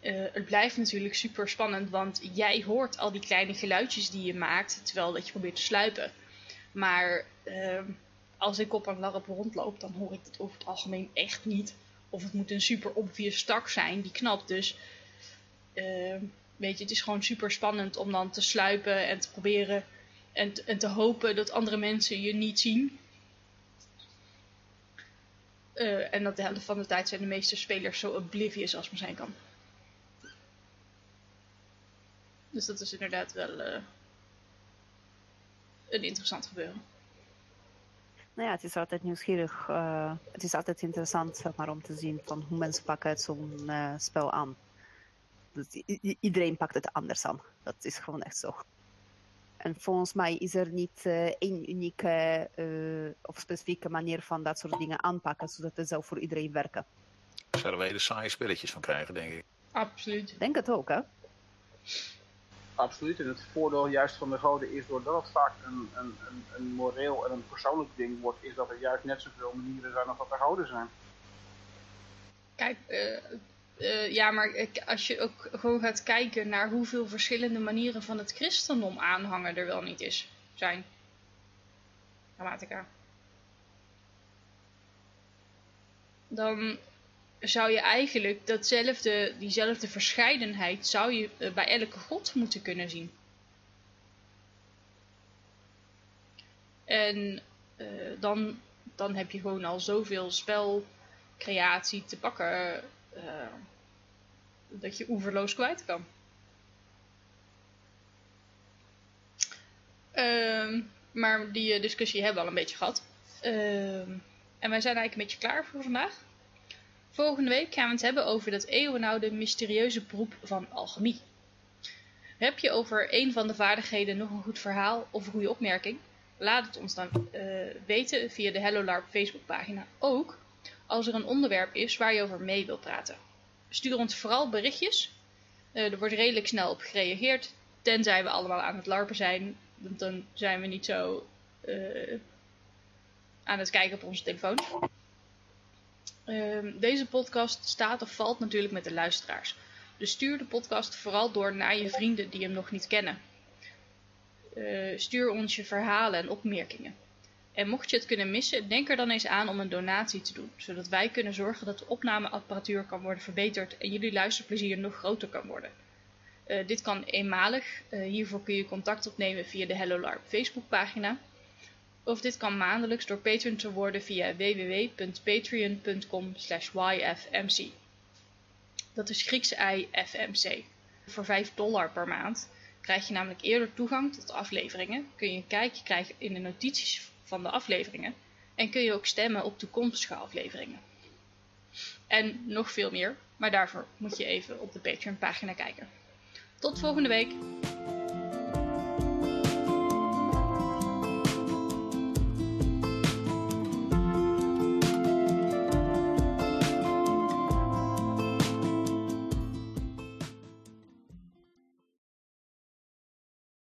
uh, het blijft natuurlijk super spannend, want jij hoort al die kleine geluidjes die je maakt terwijl dat je probeert te sluipen. Maar uh, als ik op een larp rondloop, dan hoor ik het over het algemeen echt niet. Of het moet een super obvious stak zijn die knapt. Dus uh, weet je, het is gewoon super spannend om dan te sluipen en te proberen en, en te hopen dat andere mensen je niet zien. Uh, en dat de helft van de tijd zijn de meeste spelers zo oblivious als maar zijn kan. Dus dat is inderdaad wel uh, een interessant gebeuren. Nou ja, het is altijd nieuwsgierig. Uh, het is altijd interessant zeg maar, om te zien van hoe mensen pakken zo'n uh, spel aan. Iedereen pakt het anders aan. Dat is gewoon echt zo. En volgens mij is er niet uh, één unieke of specifieke manier van dat soort dingen aanpakken, zodat het zelf voor iedereen werken. Daar zouden we hele saaie spelletjes van krijgen, denk ik. Absoluut. Ik denk het ook, hè? Absoluut. En het voordeel juist van de goden is doordat het vaak een, een, een, een moreel en een persoonlijk ding wordt, is dat er juist net zoveel manieren zijn als dat er goden zijn. Kijk, uh, uh, ja, maar als je ook gewoon gaat kijken naar hoeveel verschillende manieren van het christendom aanhangen er wel niet is, zijn. Grammatica. Dan zou je eigenlijk datzelfde, diezelfde verscheidenheid zou je uh, bij elke god moeten kunnen zien. En uh, dan, dan heb je gewoon al zoveel spelcreatie te pakken uh, dat je oeverloos kwijt kan. Uh, maar die discussie hebben we al een beetje gehad. en wij zijn eigenlijk een beetje klaar voor vandaag. Volgende week gaan we het hebben over dat eeuwenoude mysterieuze beroep van alchemie. Heb je over een van de vaardigheden nog een goed verhaal of een goede opmerking? Laat het ons dan uh, weten via de Hello LARP Facebookpagina. Ook als er een onderwerp is waar je over mee wilt praten. Stuur ons vooral berichtjes. Uh, er wordt redelijk snel op gereageerd. Tenzij we allemaal aan het larpen zijn. Want dan zijn we niet zo uh, aan het kijken op onze telefoon. Uh, deze podcast staat of valt natuurlijk met de luisteraars. Dus stuur de podcast vooral door naar je vrienden die hem nog niet kennen. Uh, stuur ons je verhalen en opmerkingen. En mocht je het kunnen missen, denk er dan eens aan om een donatie te doen, zodat wij kunnen zorgen dat de opnameapparatuur kan worden verbeterd en jullie luisterplezier nog groter kan worden. Uh, dit kan eenmalig. Uh, hiervoor kun je contact opnemen via de Hello LARP Facebookpagina. Of dit kan maandelijks door patron te worden via www.patreon.com yfmc. Dat is Griekse I FMC. Voor 5 dollar per maand krijg je namelijk eerder toegang tot afleveringen. Kun je een kijkje krijgen in de notities van de afleveringen. En kun je ook stemmen op toekomstige afleveringen. En nog veel meer, maar daarvoor moet je even op de Patreon pagina kijken. Tot volgende week!